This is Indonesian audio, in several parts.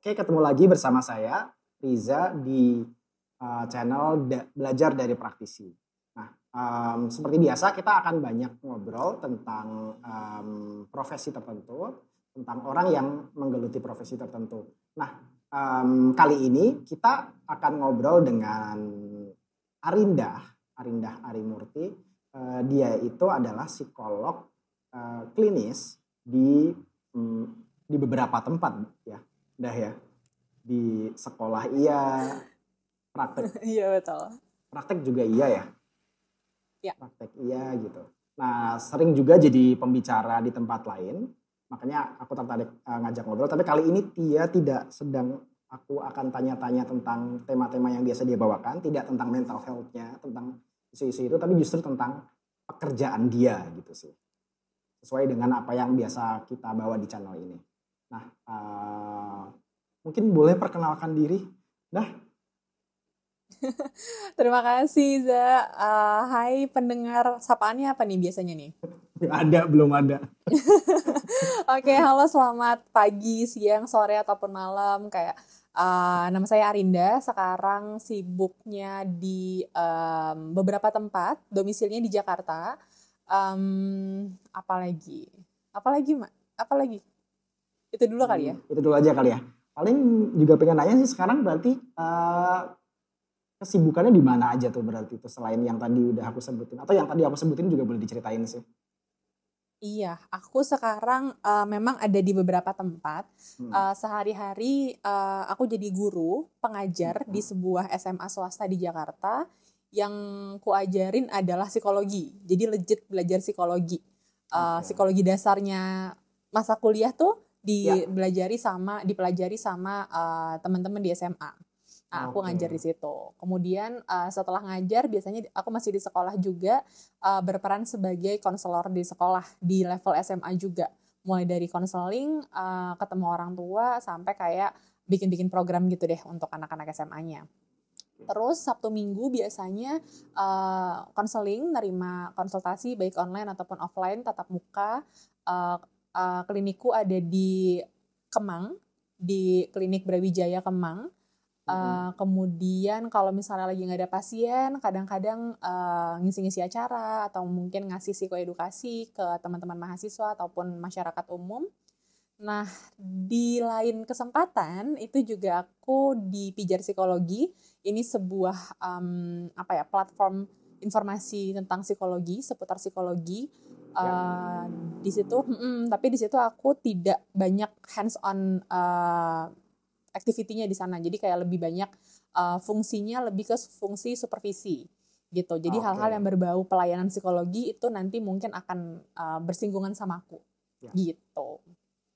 Oke, ketemu lagi bersama saya Riza di uh, channel da Belajar dari Praktisi. Nah, um, seperti biasa kita akan banyak ngobrol tentang um, profesi tertentu, tentang orang yang menggeluti profesi tertentu. Nah, um, kali ini kita akan ngobrol dengan Arinda, Arinda Arimurti. Uh, dia itu adalah psikolog uh, klinis di um, di beberapa tempat ya dah ya. Di sekolah iya. Praktek. Iya betul. Praktek juga iya ya? Ya praktek iya gitu. Nah sering juga jadi pembicara di tempat lain. Makanya aku tertarik uh, ngajak ngobrol. Tapi kali ini dia tidak sedang aku akan tanya-tanya tentang tema-tema yang biasa dia bawakan. Tidak tentang mental health-nya tentang isu-isu itu. Tapi justru tentang pekerjaan dia gitu sih. Sesuai dengan apa yang biasa kita bawa di channel ini Nah, uh, mungkin boleh perkenalkan diri. Dah. Terima kasih, Za. Uh, hai pendengar, sapaannya apa nih biasanya nih? ada, belum ada. Oke, okay, halo selamat pagi, siang, sore, ataupun malam. Kayak uh, nama saya Arinda, sekarang sibuknya di um, beberapa tempat, domisilinya di Jakarta. Um, apalagi? Apalagi, Mak? Apalagi? Itu dulu kali ya? Hmm, itu dulu aja kali ya. Paling juga pengen nanya sih sekarang berarti uh, kesibukannya di mana aja tuh berarti itu selain yang tadi udah aku sebutin atau yang tadi aku sebutin juga boleh diceritain sih. Iya, aku sekarang uh, memang ada di beberapa tempat. Hmm. Uh, sehari-hari uh, aku jadi guru pengajar hmm. di sebuah SMA swasta di Jakarta. Yang kuajarin adalah psikologi. Jadi legit belajar psikologi. Uh, okay. Psikologi dasarnya masa kuliah tuh dibelajari ya. sama dipelajari sama uh, teman-teman di SMA. Nah, aku okay. ngajar di situ. Kemudian uh, setelah ngajar biasanya aku masih di sekolah juga uh, berperan sebagai konselor di sekolah di level SMA juga. Mulai dari konseling, uh, ketemu orang tua sampai kayak bikin-bikin program gitu deh untuk anak-anak SMA-nya. Terus Sabtu Minggu biasanya konseling, uh, nerima konsultasi baik online ataupun offline, tatap muka. Uh, uh, klinikku ada di Kemang, di klinik Brawijaya Kemang. Uh, kemudian kalau misalnya lagi nggak ada pasien, kadang-kadang uh, ngisi-ngisi acara atau mungkin ngasih psikoedukasi ke teman-teman mahasiswa ataupun masyarakat umum. Nah, di lain kesempatan itu juga aku di Pijar Psikologi. Ini sebuah um, apa ya platform informasi tentang psikologi seputar psikologi uh, di situ mm, tapi di situ aku tidak banyak hands on uh, activity-nya di sana jadi kayak lebih banyak uh, fungsinya lebih ke fungsi supervisi gitu jadi hal-hal okay. yang berbau pelayanan psikologi itu nanti mungkin akan uh, bersinggungan sama aku ya. gitu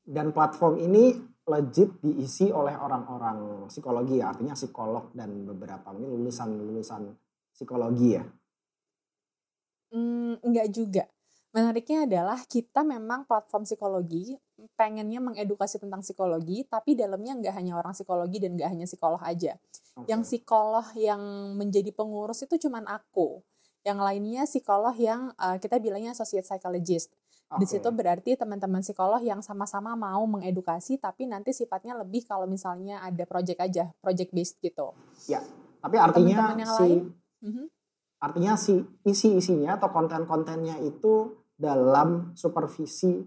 dan platform ini legit diisi oleh orang-orang psikologi ya artinya psikolog dan beberapa ini lulusan lulusan psikologi ya Hmm, enggak juga. Menariknya adalah kita memang platform psikologi, pengennya mengedukasi tentang psikologi, tapi dalamnya nggak hanya orang psikologi dan nggak hanya psikolog aja. Okay. Yang psikolog yang menjadi pengurus itu cuma aku. Yang lainnya psikolog yang uh, kita bilangnya associate psychologist. Okay. Di situ berarti teman-teman psikolog yang sama-sama mau mengedukasi, tapi nanti sifatnya lebih kalau misalnya ada project aja, project based gitu. Ya, tapi artinya teman -teman yang si, lain, uh -huh. artinya si isi-isinya atau konten-kontennya itu dalam supervisi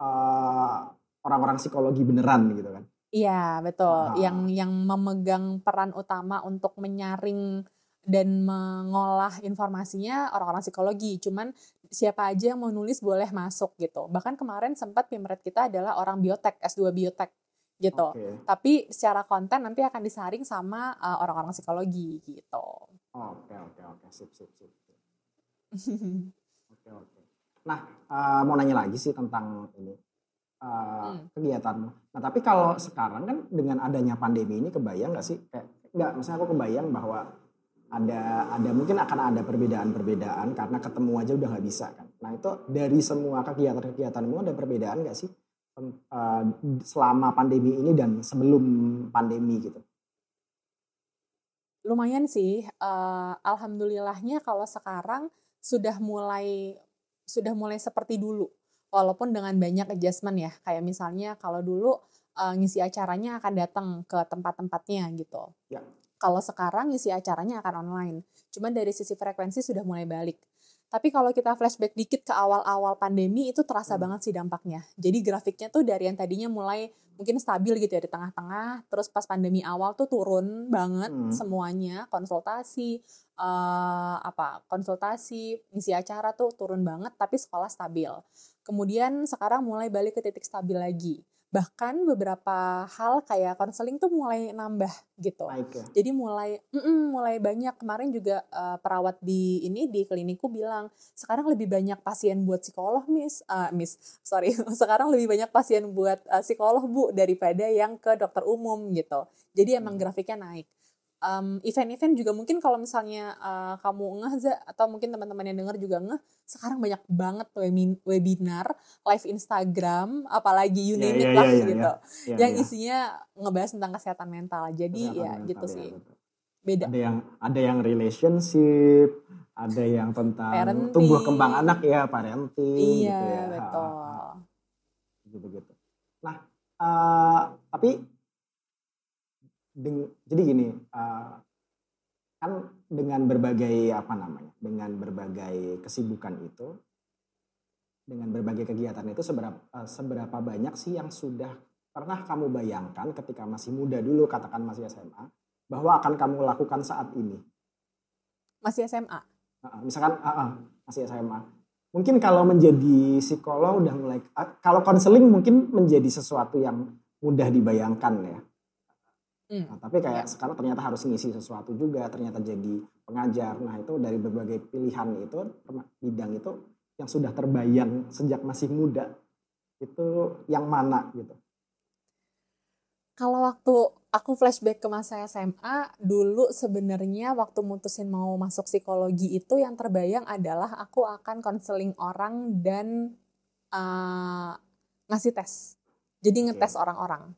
uh, orang-orang psikologi beneran gitu kan. Iya, betul. Nah. Yang yang memegang peran utama untuk menyaring dan mengolah informasinya orang-orang psikologi. Cuman siapa aja yang mau nulis boleh masuk gitu. Bahkan kemarin sempat pimret kita adalah orang biotek, S2 biotek gitu. Okay. Tapi secara konten nanti akan disaring sama uh, orang-orang psikologi gitu. Oke, oke, oke. Sip, sip, sip. Oke, oke. Nah, uh, mau nanya lagi sih tentang ini uh, hmm. kegiatanmu. Nah, tapi kalau sekarang kan dengan adanya pandemi ini kebayang nggak sih? Kayak nggak, misalnya aku kebayang bahwa ada ada mungkin akan ada perbedaan-perbedaan karena ketemu aja udah nggak bisa kan. Nah itu dari semua kegiatan-kegiatanmu ada perbedaan nggak sih uh, selama pandemi ini dan sebelum pandemi gitu? Lumayan sih. Uh, Alhamdulillahnya kalau sekarang sudah mulai sudah mulai seperti dulu walaupun dengan banyak adjustment ya kayak misalnya kalau dulu uh, ngisi acaranya akan datang ke tempat-tempatnya gitu. Ya. Kalau sekarang ngisi acaranya akan online. Cuman dari sisi frekuensi sudah mulai balik. Tapi kalau kita flashback dikit ke awal-awal pandemi itu terasa hmm. banget sih dampaknya. Jadi grafiknya tuh dari yang tadinya mulai mungkin stabil gitu ya di tengah-tengah, terus pas pandemi awal tuh turun banget hmm. semuanya, konsultasi uh, apa konsultasi, ngisi acara tuh turun banget tapi sekolah stabil. Kemudian sekarang mulai balik ke titik stabil lagi bahkan beberapa hal kayak konseling tuh mulai nambah gitu. Baik ya. Jadi mulai mm -mm, mulai banyak kemarin juga uh, perawat di ini di klinikku bilang sekarang lebih banyak pasien buat psikolog miss uh, miss sorry sekarang lebih banyak pasien buat uh, psikolog bu daripada yang ke dokter umum gitu. Jadi emang hmm. grafiknya naik event event-event juga mungkin kalau misalnya uh, kamu ngeh atau mungkin teman-teman yang dengar juga ngeh sekarang banyak banget webinar live Instagram apalagi you iya, name yeah, it yeah, lah yeah, gitu yeah, yeah, yang yeah. isinya ngebahas tentang kesehatan mental jadi kesehatan ya mental, gitu ya, sih betul. beda ada yang ada yang relationship ada yang tentang parenting. tumbuh kembang anak ya parenting iya gitu ya. betul gitu gitu nah uh, tapi deng, jadi gini uh, kan dengan berbagai apa namanya dengan berbagai kesibukan itu dengan berbagai kegiatan itu seberapa uh, seberapa banyak sih yang sudah pernah kamu bayangkan ketika masih muda dulu katakan masih SMA bahwa akan kamu lakukan saat ini? Masih SMA uh, misalkan uh, uh, masih SMA mungkin kalau menjadi psikolog udah mulai uh, kalau konseling mungkin menjadi sesuatu yang mudah dibayangkan ya Hmm. Nah, tapi kayak sekarang ternyata harus ngisi sesuatu juga, ternyata jadi pengajar. Nah itu dari berbagai pilihan itu bidang itu yang sudah terbayang sejak masih muda itu yang mana gitu? Kalau waktu aku flashback ke masa SMA, dulu sebenarnya waktu mutusin mau masuk psikologi itu yang terbayang adalah aku akan konseling orang dan uh, ngasih tes. Jadi ngetes orang-orang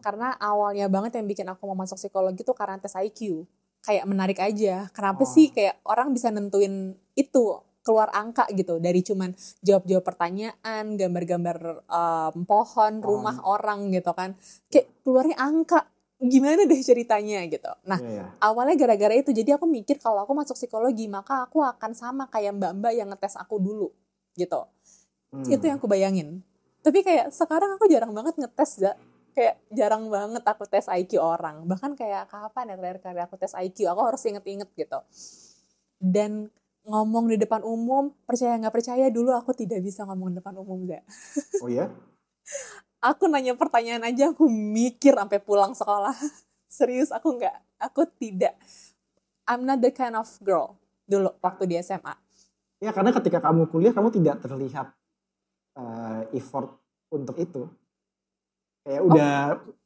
karena awalnya banget yang bikin aku mau masuk psikologi tuh karena tes IQ kayak menarik aja kenapa oh. sih kayak orang bisa nentuin itu keluar angka gitu dari cuman jawab-jawab pertanyaan gambar-gambar um, pohon rumah oh. orang gitu kan kayak keluarnya angka gimana deh ceritanya gitu. Nah, yeah, yeah. awalnya gara-gara itu jadi aku mikir kalau aku masuk psikologi maka aku akan sama kayak mbak-mbak yang ngetes aku dulu gitu. Hmm. Itu yang aku bayangin. Tapi kayak sekarang aku jarang banget ngetes gak kayak jarang banget aku tes IQ orang. Bahkan kayak kapan ya terakhir kali aku tes IQ aku harus inget-inget gitu. Dan ngomong di depan umum percaya nggak percaya dulu aku tidak bisa ngomong di depan umum gak oh ya aku nanya pertanyaan aja aku mikir sampai pulang sekolah. Serius aku nggak aku tidak I'm not the kind of girl dulu waktu di SMA ya karena ketika kamu kuliah kamu tidak terlihat uh, effort untuk itu Kayak oh. udah,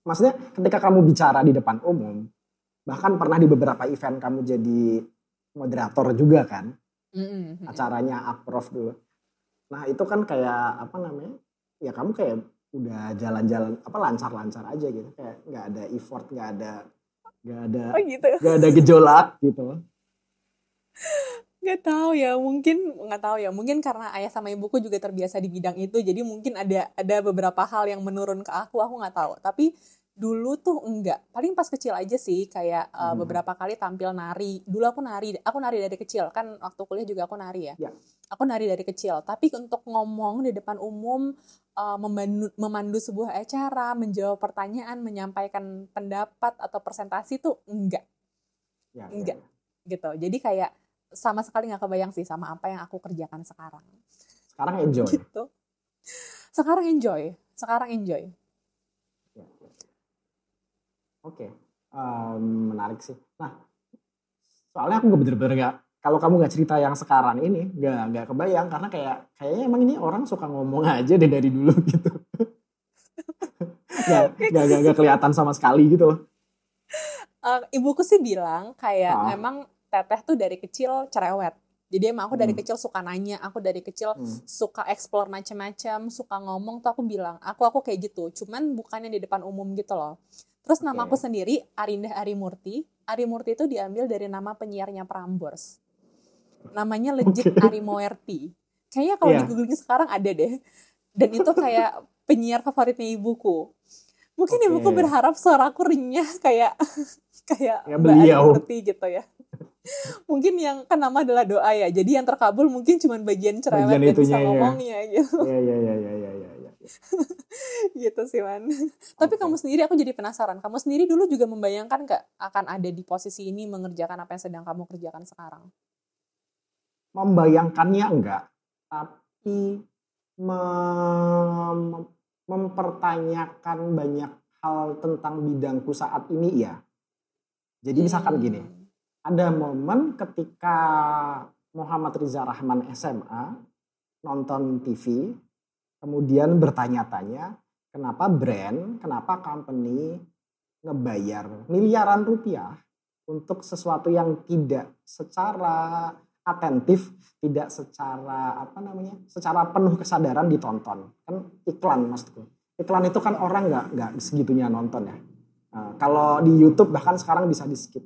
maksudnya ketika kamu bicara di depan umum, bahkan pernah di beberapa event kamu jadi moderator juga kan, mm-hmm. acaranya approve dulu. Nah itu kan kayak apa namanya, ya kamu kayak udah jalan-jalan apa lancar-lancar aja gitu, kayak nggak ada effort, nggak ada nggak ada oh gitu. nggak ada gejolak gitu nggak tahu ya mungkin nggak tahu ya. Mungkin karena ayah sama ibuku juga terbiasa di bidang itu jadi mungkin ada ada beberapa hal yang menurun ke aku aku nggak tahu. Tapi dulu tuh enggak paling pas kecil aja sih kayak uh, hmm. beberapa kali tampil nari. Dulu aku nari aku nari dari kecil. Kan waktu kuliah juga aku nari ya, ya. aku nari dari kecil. Tapi untuk ngomong di depan umum uh, memandu, memandu sebuah acara menjawab pertanyaan menyampaikan pendapat atau presentasi tuh enggak ya, ya enggak ya. gitu. Jadi kayak sama sekali nggak kebayang sih sama apa yang aku kerjakan sekarang. Sekarang enjoy. Gitu. Sekarang enjoy. Sekarang enjoy. Ya, ya. Oke, okay. um, menarik sih. Nah, soalnya aku bener-bener gak, kalau kamu nggak cerita yang sekarang ini, nggak nggak kebayang karena kayak kayaknya emang ini orang suka ngomong aja deh dari dulu gitu. gak, gak, gak, gak kelihatan sama sekali gitu loh. Uh, ibuku sih bilang kayak ah. emang teteh tuh dari kecil cerewet jadi emang aku dari hmm. kecil suka nanya, aku dari kecil hmm. suka explore macam-macam, suka ngomong tuh aku bilang, aku aku kayak gitu. Cuman bukannya di depan umum gitu loh. Terus nama aku sendiri Arinda Arimurti. Arimurti itu diambil dari nama penyiarnya Prambors. Namanya legit okay. Arimoerti. Kayaknya kalau yeah. di googling sekarang ada deh. Dan itu kayak penyiar favoritnya ibuku. Mungkin okay. ibuku berharap suaraku renyah kayak kayak ya, beliau gitu ya. mungkin yang kan nama adalah doa ya. Jadi yang terkabul mungkin cuma bagian cerewet bagian dan bisa ya. ngomongnya gitu. Iya iya iya iya iya ya, ya. gitu sih man. Tapi kamu sendiri aku jadi penasaran. Kamu sendiri dulu juga membayangkan gak akan ada di posisi ini mengerjakan apa yang sedang kamu kerjakan sekarang? Membayangkannya enggak, tapi mem mempertanyakan banyak hal tentang bidangku saat ini ya. Jadi misalkan hmm. gini, ada momen ketika Muhammad Riza Rahman SMA nonton TV, kemudian bertanya-tanya kenapa brand, kenapa company ngebayar miliaran rupiah untuk sesuatu yang tidak secara atentif, tidak secara apa namanya, secara penuh kesadaran ditonton. Kan iklan maksudku. Iklan itu kan orang nggak nggak segitunya nonton ya. Nah, kalau di YouTube bahkan sekarang bisa di skip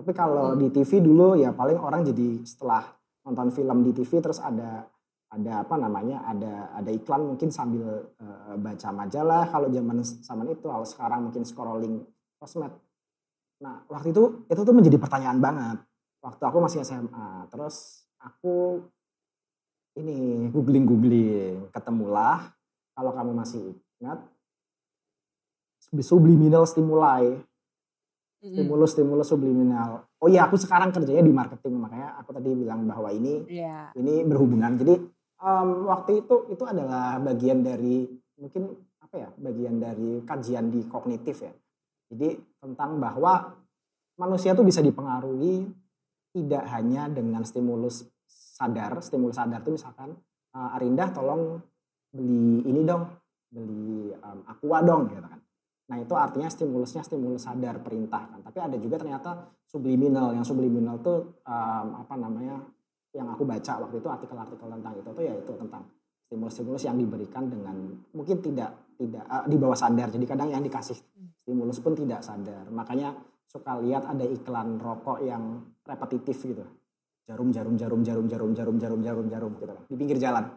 tapi kalau di TV dulu ya paling orang jadi setelah nonton film di TV terus ada ada apa namanya ada ada iklan mungkin sambil uh, baca majalah. Kalau zaman zaman itu kalau sekarang mungkin scrolling sosmed. Nah waktu itu itu tuh menjadi pertanyaan banget. Waktu aku masih SMA terus aku ini googling googling ketemulah kalau kamu masih ingat subliminal stimuli stimulus stimulus subliminal. Oh iya aku sekarang kerjanya di marketing makanya aku tadi bilang bahwa ini yeah. ini berhubungan. Jadi um, waktu itu itu adalah bagian dari mungkin apa ya bagian dari kajian di kognitif ya. Jadi tentang bahwa manusia tuh bisa dipengaruhi tidak hanya dengan stimulus sadar. Stimulus sadar tuh misalkan uh, Arinda tolong beli ini dong beli um, aqua dong gitu kan Nah itu artinya stimulusnya stimulus sadar perintah kan. Tapi ada juga ternyata subliminal. Yang subliminal tuh um, apa namanya yang aku baca waktu itu artikel-artikel tentang itu tuh ya itu tentang stimulus-stimulus yang diberikan dengan mungkin tidak tidak uh, di bawah sadar. Jadi kadang yang dikasih stimulus pun tidak sadar. Makanya suka lihat ada iklan rokok yang repetitif gitu. Jarum jarum jarum jarum jarum jarum jarum jarum jarum gitu kan di pinggir jalan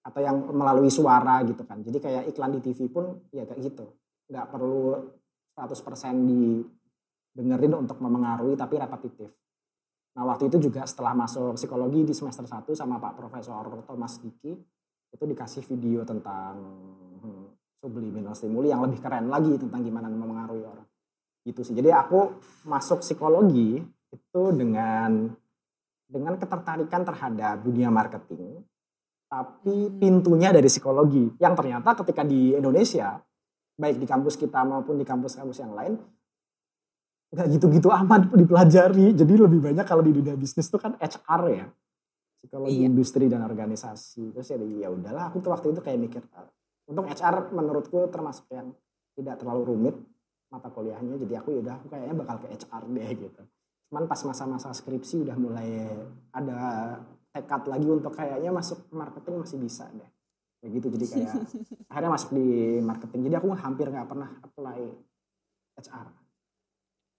atau yang melalui suara gitu kan. Jadi kayak iklan di TV pun ya kayak gitu nggak perlu 100% didengerin untuk memengaruhi tapi repetitif. Nah waktu itu juga setelah masuk psikologi di semester 1 sama Pak Profesor Thomas Diki itu dikasih video tentang hmm, subliminal stimuli yang lebih keren lagi tentang gimana memengaruhi orang. Gitu sih. Jadi aku masuk psikologi itu dengan dengan ketertarikan terhadap dunia marketing tapi pintunya dari psikologi yang ternyata ketika di Indonesia baik di kampus kita maupun di kampus-kampus yang lain nggak gitu-gitu amat dipelajari. Jadi lebih banyak kalau di dunia bisnis itu kan HR ya psikologi iya. industri dan organisasi. Terus ya ya udahlah aku tuh waktu itu kayak mikir ah, untuk HR menurutku termasuk yang tidak terlalu rumit mata kuliahnya jadi aku ya udah aku kayaknya bakal ke HR deh gitu. Cuman pas masa-masa skripsi udah mulai ada tekad lagi untuk kayaknya masuk marketing masih bisa deh kayak gitu. Jadi kayak akhirnya masuk di marketing. Jadi aku hampir nggak pernah apply HR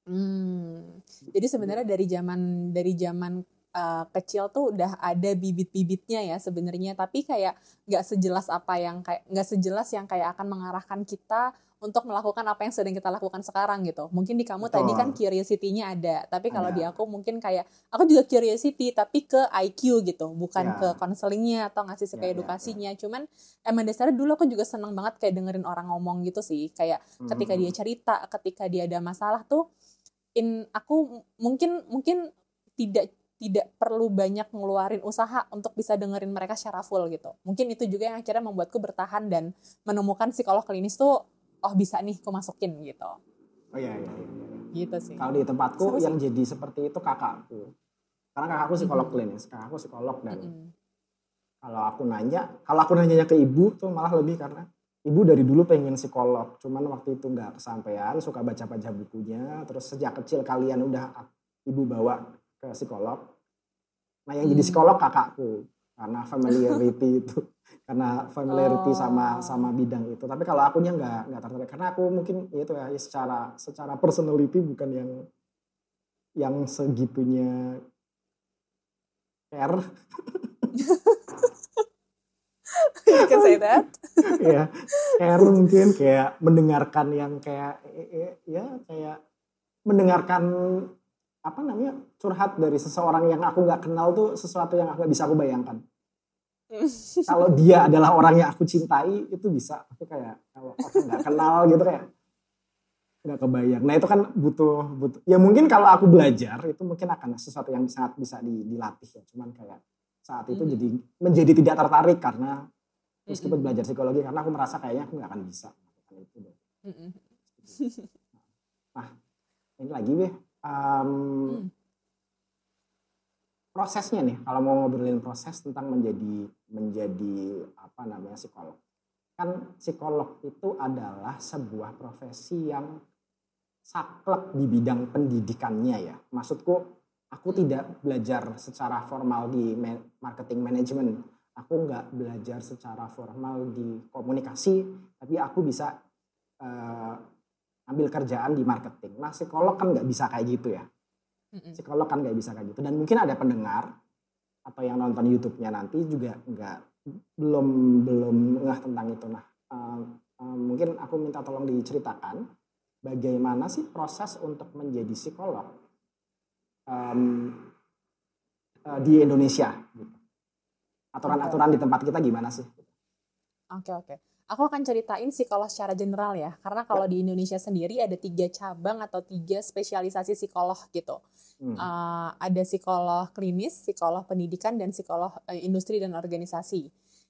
hmm. jadi sebenarnya dari zaman dari zaman uh, kecil tuh udah ada bibit-bibitnya ya sebenarnya. Tapi kayak nggak sejelas apa yang kayak nggak sejelas yang kayak akan mengarahkan kita untuk melakukan apa yang sedang kita lakukan sekarang gitu. Mungkin di kamu Betul. tadi kan curiosity-nya ada, tapi kalau di aku mungkin kayak aku juga curiosity tapi ke IQ gitu, bukan ya. ke konselingnya atau ngasih ke ya, edukasinya. Ya, ya. Cuman emang dasarnya dulu aku juga seneng banget kayak dengerin orang ngomong gitu sih, kayak hmm. ketika dia cerita, ketika dia ada masalah tuh in aku mungkin mungkin tidak tidak perlu banyak ngeluarin usaha untuk bisa dengerin mereka secara full gitu. Mungkin itu juga yang akhirnya membuatku bertahan dan menemukan psikolog klinis tuh oh bisa nih aku masukin gitu. Oh iya iya. iya. Gitu sih. Kalau di tempatku Seru yang sih. jadi seperti itu kakakku. Karena kakakku psikolog mm -hmm. klinis, kakakku psikolog dan mm -hmm. kalau aku nanya, kalau aku nanya ke ibu tuh malah lebih karena ibu dari dulu pengen psikolog, cuman waktu itu nggak kesampaian, suka baca-baca bukunya, terus sejak kecil kalian udah ibu bawa ke psikolog. Nah yang hmm. jadi psikolog kakakku karena familiarity itu karena familiarity oh. sama sama bidang itu tapi kalau akunya nggak nggak tertarik karena aku mungkin itu ya, ya secara secara personality bukan yang yang segitunya care you can say that. ya, kayak mungkin kayak mendengarkan yang kayak ya kayak mendengarkan apa namanya curhat dari seseorang yang aku nggak kenal tuh sesuatu yang aku nggak bisa aku bayangkan. kalau dia adalah orang yang aku cintai itu bisa, tapi kayak kalau nggak kenal gitu kayak nggak kebayang. Nah itu kan butuh butuh. Ya mungkin kalau aku belajar itu mungkin akan sesuatu yang sangat bisa dilatih ya. Cuman kayak saat itu hmm. jadi menjadi tidak tertarik karena meskipun belajar psikologi karena aku merasa kayaknya aku nggak akan bisa itu deh. Nah ini lagi deh. Um, hmm. Prosesnya nih kalau mau ngobrolin proses tentang menjadi menjadi apa namanya psikolog kan psikolog itu adalah sebuah profesi yang saklek di bidang pendidikannya ya. Maksudku aku tidak belajar secara formal di marketing management aku nggak belajar secara formal di komunikasi tapi aku bisa uh, ambil kerjaan di marketing nah psikolog kan nggak bisa kayak gitu ya psikolog kan nggak bisa kayak gitu dan mungkin ada pendengar atau yang nonton YouTube-nya nanti juga nggak belum belum nggak tentang itu nah uh, uh, mungkin aku minta tolong diceritakan bagaimana sih proses untuk menjadi psikolog um, uh, di Indonesia. Gitu. Aturan-aturan di tempat kita gimana sih? Oke oke. Aku akan ceritain psikolog secara general ya, karena kalau di Indonesia sendiri ada tiga cabang atau tiga spesialisasi psikolog gitu. Hmm. Uh, ada psikolog klinis, psikolog pendidikan, dan psikolog uh, industri dan organisasi.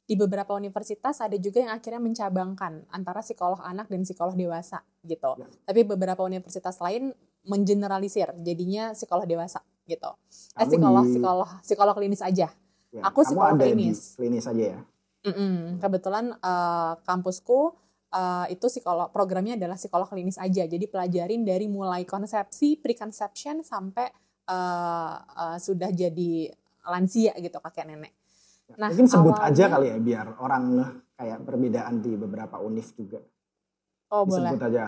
Di beberapa universitas ada juga yang akhirnya mencabangkan antara psikolog anak dan psikolog dewasa gitu. Ya. Tapi beberapa universitas lain mengeneralisir jadinya psikolog dewasa gitu. Eh, kamu eh psikolog di... psikolog psikolog klinis aja. Ya, aku psikolog klinis. klinis aja ya. Mm-mm. Kebetulan uh, kampusku uh, itu psikolog programnya adalah psikolog klinis aja. Jadi pelajarin dari mulai konsepsi, preconception sampai uh, uh, sudah jadi lansia gitu kakek nenek. Ya, nah, mungkin sebut awalnya, aja kali ya biar orang kayak perbedaan di beberapa univ juga. Oh Disebut boleh. Sebut aja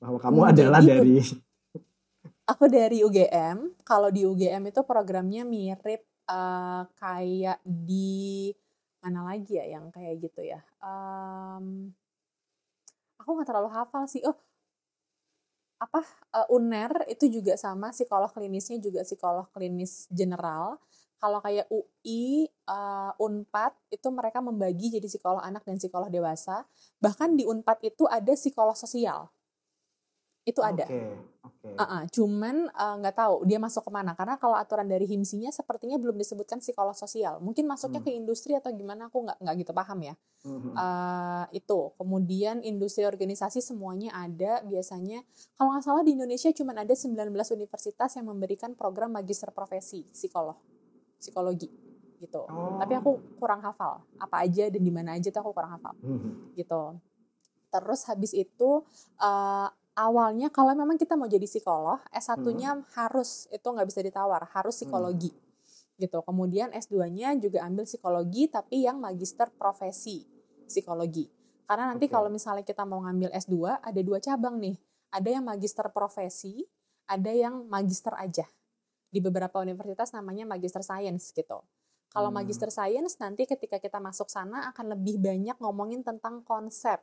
bahwa kamu hmm, adalah dari aku dari UGM. Kalau di UGM itu programnya mirip uh, kayak di mana lagi ya yang kayak gitu ya. Um, aku nggak terlalu hafal sih. Oh, apa uh, UNER itu juga sama psikolog klinisnya juga psikolog klinis general. Kalau kayak UI, uh, Unpad itu mereka membagi jadi psikolog anak dan psikolog dewasa. Bahkan di Unpad itu ada psikolog sosial itu ada. Okay, okay. Uh -uh, cuman eh, nggak uh, tahu dia masuk ke mana karena kalau aturan dari himsinya sepertinya belum disebutkan psikolog sosial. Mungkin masuknya hmm. ke industri atau gimana aku nggak nggak gitu paham ya. Hmm. Uh, itu kemudian industri organisasi semuanya ada biasanya. Kalau nggak salah di Indonesia cuma ada 19 universitas yang memberikan program magister profesi psikolog psikologi gitu. Oh. Tapi aku kurang hafal apa aja dan di mana aja tuh aku kurang hafal hmm. gitu. Terus habis itu uh, awalnya kalau memang kita mau jadi psikolog, S1-nya hmm. harus itu nggak bisa ditawar, harus hmm. psikologi. Hmm. Gitu. Kemudian S2-nya juga ambil psikologi tapi yang magister profesi psikologi. Karena nanti okay. kalau misalnya kita mau ngambil S2 ada dua cabang nih. Ada yang magister profesi, ada yang magister aja. Di beberapa universitas namanya magister science gitu. Kalau hmm. magister science nanti ketika kita masuk sana akan lebih banyak ngomongin tentang konsep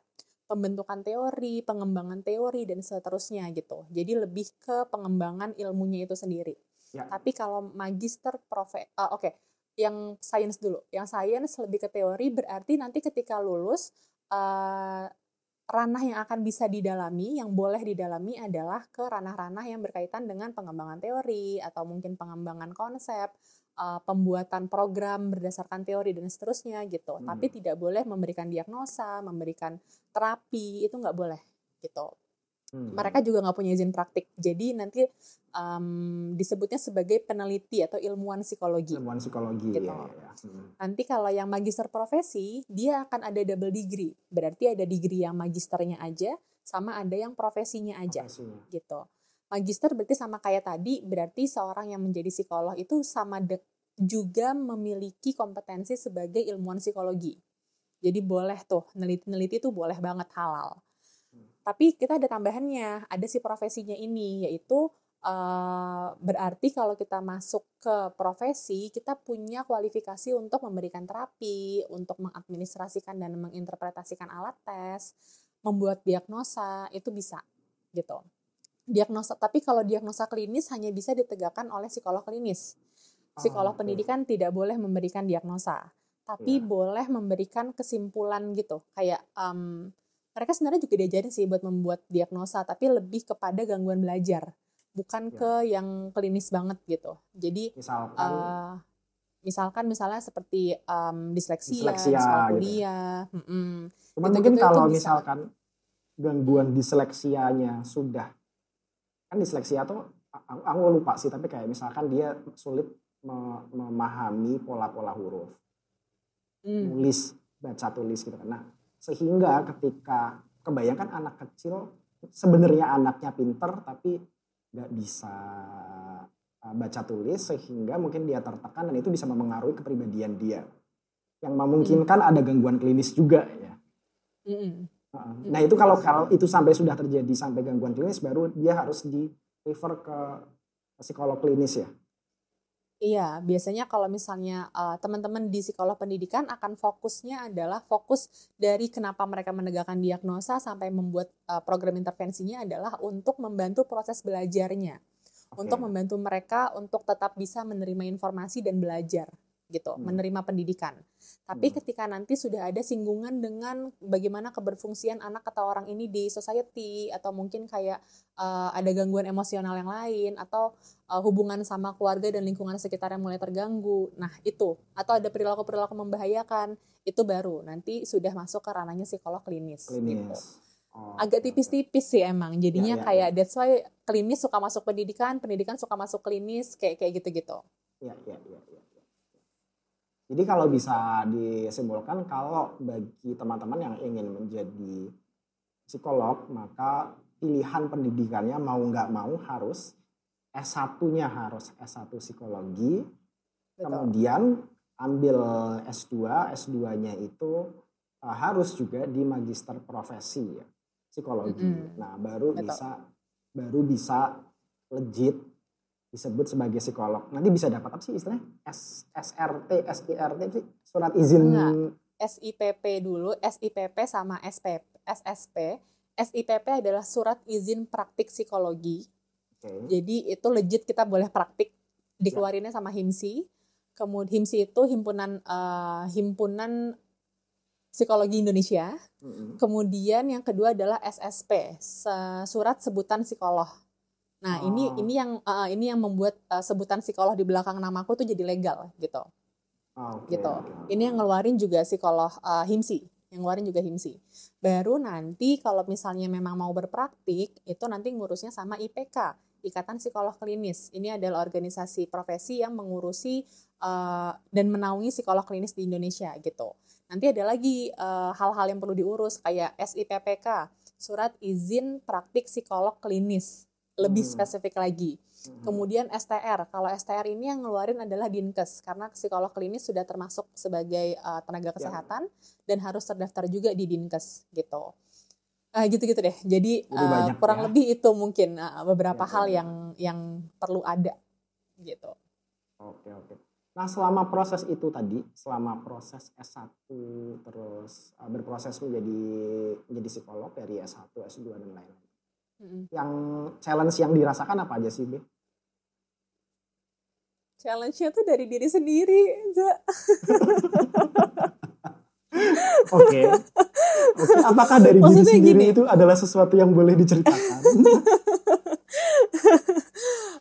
pembentukan teori, pengembangan teori dan seterusnya gitu. Jadi lebih ke pengembangan ilmunya itu sendiri. Ya. Tapi kalau magister profe uh, oke, okay. yang sains dulu. Yang sains lebih ke teori berarti nanti ketika lulus uh, ranah yang akan bisa didalami, yang boleh didalami adalah ke ranah-ranah yang berkaitan dengan pengembangan teori atau mungkin pengembangan konsep uh, pembuatan program berdasarkan teori dan seterusnya gitu. Hmm. Tapi tidak boleh memberikan diagnosa, memberikan terapi itu nggak boleh gitu. Hmm. Mereka juga nggak punya izin praktik. Jadi nanti um, disebutnya sebagai peneliti atau ilmuwan psikologi. Ilmuwan psikologi. Gitu. Ya, ya. Hmm. Nanti kalau yang magister profesi dia akan ada double degree. Berarti ada degree yang magisternya aja, sama ada yang profesinya aja. Profesinya. Gitu magister berarti sama kayak tadi, berarti seorang yang menjadi psikolog itu sama de- juga memiliki kompetensi sebagai ilmuwan psikologi. Jadi boleh tuh, neliti-neliti itu boleh banget halal. Hmm. Tapi kita ada tambahannya, ada si profesinya ini, yaitu Uh, berarti kalau kita masuk ke profesi, kita punya kualifikasi untuk memberikan terapi, untuk mengadministrasikan dan menginterpretasikan alat tes, membuat diagnosa, itu bisa gitu. Diagnosa, tapi kalau diagnosa klinis hanya bisa ditegakkan oleh psikolog klinis. Psikolog oh, pendidikan tidak boleh memberikan diagnosa, tapi yeah. boleh memberikan kesimpulan gitu, kayak um, mereka sebenarnya juga diajarin sih buat membuat diagnosa, tapi lebih kepada gangguan belajar bukan ya. ke yang klinis banget gitu. Jadi misalkan uh, misalkan misalnya seperti um, disleksia, disleksia kuliah. Gitu. Hmm, Cuman gitu, mungkin gitu, kalau misalkan gangguan disleksianya sudah kan disleksia tuh aku lupa sih tapi kayak misalkan dia sulit memahami pola-pola huruf hmm. nulis baca tulis gitu kan nah sehingga ketika kebayangkan anak kecil sebenarnya anaknya pinter tapi nggak bisa uh, baca tulis sehingga mungkin dia tertekan dan itu bisa mempengaruhi kepribadian dia yang memungkinkan mm. ada gangguan klinis juga ya. Mm. Nah itu kalau kalau itu sampai sudah terjadi sampai gangguan klinis baru dia harus di refer ke psikolog klinis ya. Iya, biasanya kalau misalnya uh, teman-teman di psikolog pendidikan akan fokusnya adalah fokus dari kenapa mereka menegakkan diagnosa sampai membuat uh, program intervensinya adalah untuk membantu proses belajarnya, okay. untuk membantu mereka untuk tetap bisa menerima informasi dan belajar gitu, hmm. menerima pendidikan. Tapi hmm. ketika nanti sudah ada singgungan dengan bagaimana keberfungsian anak atau orang ini di society atau mungkin kayak uh, ada gangguan emosional yang lain atau uh, hubungan sama keluarga dan lingkungan sekitar yang mulai terganggu. Nah, itu atau ada perilaku-perilaku membahayakan, itu baru nanti sudah masuk ke ranahnya psikolog klinis. Klinis. Gitu. Oh, agak tipis-tipis sih emang jadinya ya, ya, kayak ya. that's why klinis suka masuk pendidikan pendidikan suka masuk klinis kayak kayak gitu-gitu. Iya iya iya. Ya. Jadi kalau bisa disimpulkan kalau bagi teman-teman yang ingin menjadi psikolog maka pilihan pendidikannya mau nggak mau harus S1-nya harus S1 psikologi Betul. kemudian ambil S2 S2-nya itu uh, harus juga di magister profesi ya psikologi. Mm -hmm. Nah, baru Betul. bisa baru bisa legit disebut sebagai psikolog. Nanti bisa dapat apa sih istilahnya? S, SRT, SIRT sih surat izin Enggak. SIPP dulu, SIPP sama SPP, SSP. SIPP adalah surat izin praktik psikologi. Okay. Jadi itu legit kita boleh praktik dikeluarinnya sama HIMSI. Kemudian HIMSI itu himpunan uh, himpunan psikologi Indonesia. Mm -hmm. Kemudian yang kedua adalah SSP, surat sebutan psikolog. Nah, oh. ini ini yang uh, ini yang membuat uh, sebutan psikolog di belakang namaku tuh jadi legal gitu. Oh, okay, gitu. Ini yang ngeluarin juga psikolog uh, HIMSI, yang ngeluarin juga HIMSI. Baru nanti kalau misalnya memang mau berpraktik, itu nanti ngurusnya sama IPK, Ikatan Psikolog Klinis. Ini adalah organisasi profesi yang mengurusi uh, dan menaungi psikolog klinis di Indonesia gitu. Nanti ada lagi hal-hal uh, yang perlu diurus kayak SIPPK, Surat Izin Praktik Psikolog Klinis lebih hmm. spesifik lagi. Hmm. Kemudian STR, kalau STR ini yang ngeluarin adalah Dinkes karena psikolog klinis sudah termasuk sebagai uh, tenaga ya. kesehatan ya. dan harus terdaftar juga di Dinkes gitu. Uh, gitu-gitu deh. Jadi uh, kurang ya. lebih itu mungkin uh, beberapa ya, hal ya. yang yang perlu ada gitu. Oke, oke. Nah, selama proses itu tadi, selama proses S1 terus uh, berproses menjadi menjadi psikolog dari S1, S2 dan lain-lain hmm Yang challenge yang dirasakan apa aja sih, Be? Challenge-nya tuh dari diri sendiri, Oke. Oke, apakah dari Maksudnya diri sendiri gini. itu adalah sesuatu yang boleh diceritakan?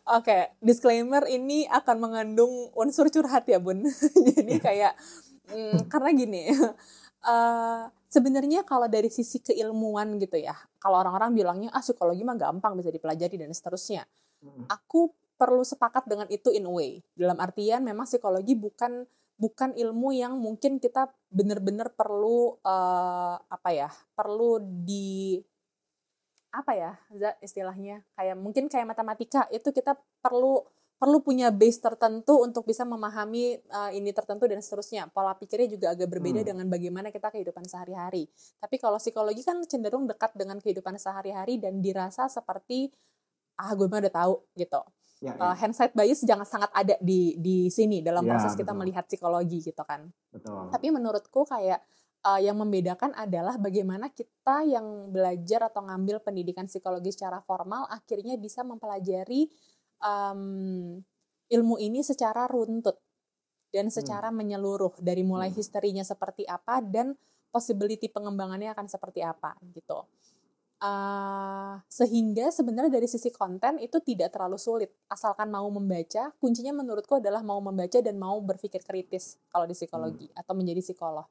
Oke, okay, disclaimer ini akan mengandung unsur curhat ya, Bun. Jadi kayak mm, karena gini, uh, sebenarnya kalau dari sisi keilmuan gitu ya, kalau orang-orang bilangnya ah psikologi mah gampang bisa dipelajari dan seterusnya. Hmm. Aku perlu sepakat dengan itu in a way. Dalam artian memang psikologi bukan bukan ilmu yang mungkin kita benar-benar perlu uh, apa ya, perlu di apa ya istilahnya kayak mungkin kayak matematika itu kita perlu perlu punya base tertentu untuk bisa memahami uh, ini tertentu dan seterusnya. Pola pikirnya juga agak berbeda hmm. dengan bagaimana kita kehidupan sehari-hari. Tapi kalau psikologi kan cenderung dekat dengan kehidupan sehari-hari dan dirasa seperti ah gue mah udah tahu gitu Ya, uh, ya, hindsight bias jangan sangat ada di di sini dalam Ya, proses kita betul. melihat psikologi gitu kan betul. tapi menurutku kayak uh, yang membedakan adalah bagaimana kita yang belajar atau ngambil pendidikan psikologi secara formal akhirnya bisa mempelajari um, ilmu ini secara runtut dan secara menyeluruh dari mulai Hmm. historinya seperti apa dan possibility pengembangannya akan seperti apa gitu. Uh, sehingga sebenarnya dari sisi konten itu tidak terlalu sulit asalkan mau membaca kuncinya menurutku adalah mau membaca dan mau berpikir kritis kalau di psikologi atau menjadi psikolog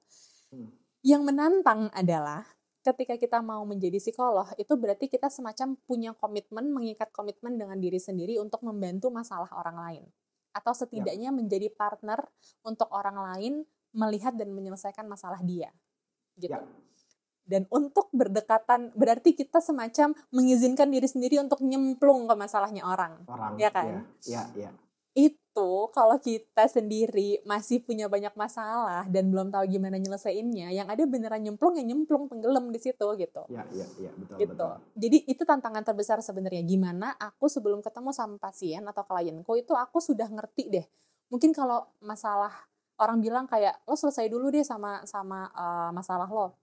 Hmm. yang menantang adalah ketika kita mau menjadi psikolog itu berarti kita semacam punya komitmen mengikat komitmen dengan diri sendiri untuk membantu masalah orang lain atau setidaknya menjadi partner untuk orang lain melihat dan menyelesaikan masalah dia gitu Ya. dan untuk berdekatan berarti kita semacam mengizinkan diri sendiri untuk nyemplung ke masalahnya orang Orang. Ya kan? Ya, ya, ya. Itu kalau kita sendiri masih punya banyak masalah dan belum tahu gimana nyelesainnya yang ada beneran nyemplung ya nyemplung tenggelam di situ gitu. Ya, ya, ya, betul, gitu. betul. jadi itu tantangan terbesar sebenarnya. Gimana aku sebelum ketemu sama pasien atau klienku itu aku sudah ngerti deh. Mungkin kalau masalah orang bilang kayak lo selesai dulu deh sama sama uh, masalah lo.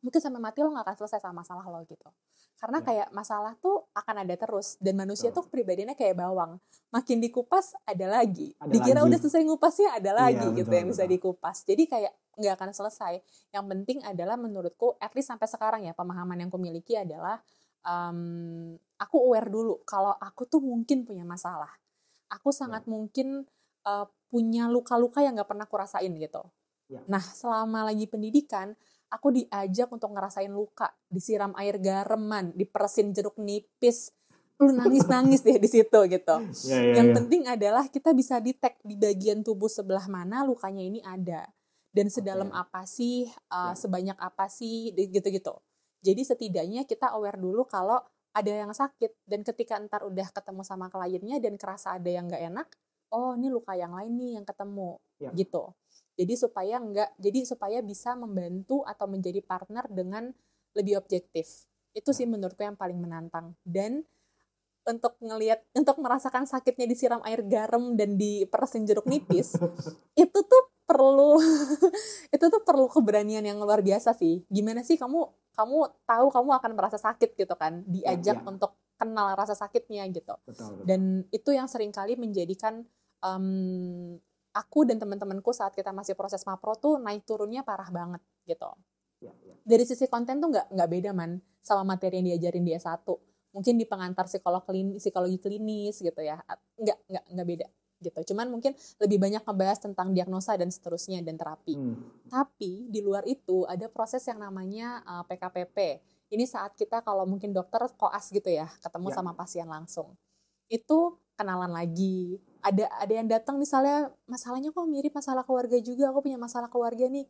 Mungkin sampai mati lo gak akan selesai sama masalah lo gitu karena Ya. kayak masalah tuh akan ada terus dan manusia tuh kepribadiannya kayak bawang makin dikupas ada lagi Ada dikira lagi. udah selesai ngupasnya ada Iya, lagi gitu betul, yang bisa betul. dikupas jadi kayak nggak akan selesai yang penting adalah menurutku at least sampai sekarang ya pemahaman yang kumiliki adalah um, aku aware dulu kalau aku tuh mungkin punya masalah aku sangat mungkin uh, punya luka-luka yang nggak pernah kurasain gitu Ya. nah selama lagi pendidikan aku diajak untuk ngerasain luka disiram air gareman diperesin jeruk nipis lu nangis nangis deh di situ gitu Ya, ya, yang ya. penting adalah kita bisa detect di bagian tubuh sebelah mana lukanya ini ada dan sedalam Oke. apa sih, uh, Ya. sebanyak apa sih, gitu-gitu. Jadi setidaknya kita aware dulu kalau ada yang sakit dan ketika ntar udah ketemu sama kliennya dan kerasa ada yang nggak enak, oh ini luka yang lain nih yang ketemu, Ya. gitu. Jadi supaya nggak, jadi supaya bisa membantu atau menjadi partner dengan lebih objektif. Itu Ya. sih menurutku yang paling menantang dan untuk ngelihat untuk merasakan sakitnya disiram air garam dan diperesin jeruk nipis itu tuh perlu itu tuh perlu keberanian yang luar biasa sih gimana sih kamu kamu tahu kamu akan merasa sakit gitu kan diajak ya. untuk kenal rasa sakitnya gitu Betul, betul. dan itu yang sering kali menjadikan em, aku dan teman-temanku saat kita masih proses mapro tuh naik turunnya parah banget gitu. Ya, ya. dari sisi konten tuh nggak nggak beda man sama materi yang diajarin di S1 mungkin di pengantar psikolog klinis, psikologi klinis gitu ya. Nggak nggak nggak beda gitu. Cuman mungkin lebih banyak ngebahas tentang diagnosa dan seterusnya dan terapi. Hmm. tapi di luar itu ada proses yang namanya uh, PKPP ini saat kita kalau mungkin dokter koas gitu ya ketemu Ya. sama pasien langsung. Itu kenalan lagi ada ada yang datang misalnya masalahnya kok mirip masalah keluarga juga aku punya masalah keluarga nih.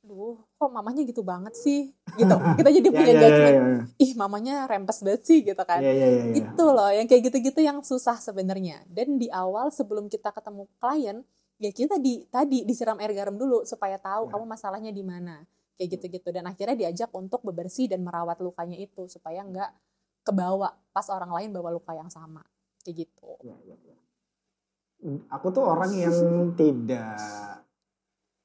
Duh kok mamanya gitu banget sih? Gitu. Kita jadi Ya, punya ya, ya, judgement ya, ya. ih mamanya rempes banget sih gitu kan. Ya, ya, ya, ya. itu loh yang kayak gitu-gitu yang susah sebenarnya. Dan di awal sebelum kita ketemu klien ya kita di tadi disiram air garam dulu supaya tahu Ya. kamu masalahnya di mana. Kayak gitu-gitu. Dan akhirnya diajak untuk bebersih dan merawat lukanya itu supaya nggak kebawa pas orang lain bawa luka yang sama. Kayak gitu. Ya, ya, ya. Aku tuh orang yang tidak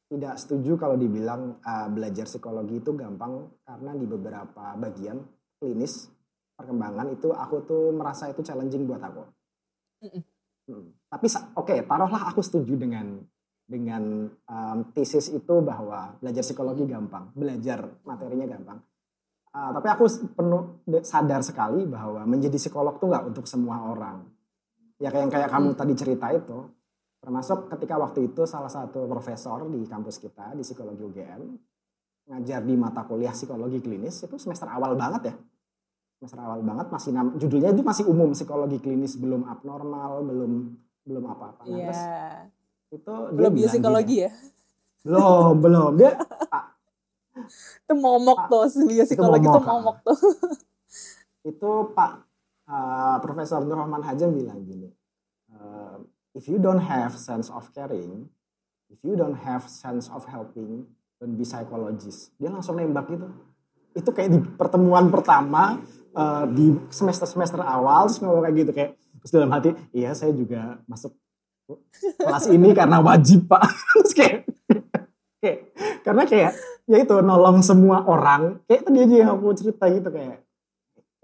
tidak setuju kalau dibilang uh, belajar psikologi itu gampang karena di beberapa bagian klinis perkembangan itu aku tuh merasa itu challenging buat aku. Hmm. Tapi oke, taruhlah aku setuju dengan dengan um, tesis itu bahwa belajar psikologi gampang, belajar materinya gampang. Uh, tapi aku penuh sadar sekali bahwa menjadi psikolog tuh nggak untuk semua orang. Ya kayak yang kayak kamu Hmm. tadi cerita itu, termasuk ketika waktu itu salah satu profesor di kampus kita di psikologi UGM ngajar di mata kuliah psikologi klinis itu semester awal banget ya. Semester awal banget masih nam- judulnya itu masih umum psikologi klinis belum abnormal belum belum apa-apa. Nah, Iya. terus itu dia belum bilang biopsikologi gini, ya? Belum belum. Dia ah, itu momok Ah, tuh biopsikologi itu ah. momok tuh. Itu Pak uh, Profesor Nur Rahman Hajam bilang gini uh, if you don't have sense of caring if you don't have sense of helping don't be psychologist dia langsung nembak gitu. Itu kayak di pertemuan pertama uh, di semester semester awal terus kayak gitu kayak terus dalam hati iya saya juga masuk kelas ini karena wajib pak. Terus kayak kayak karena kayak ya itu nolong semua orang. Kayak tadi aja yang aku cerita gitu kayak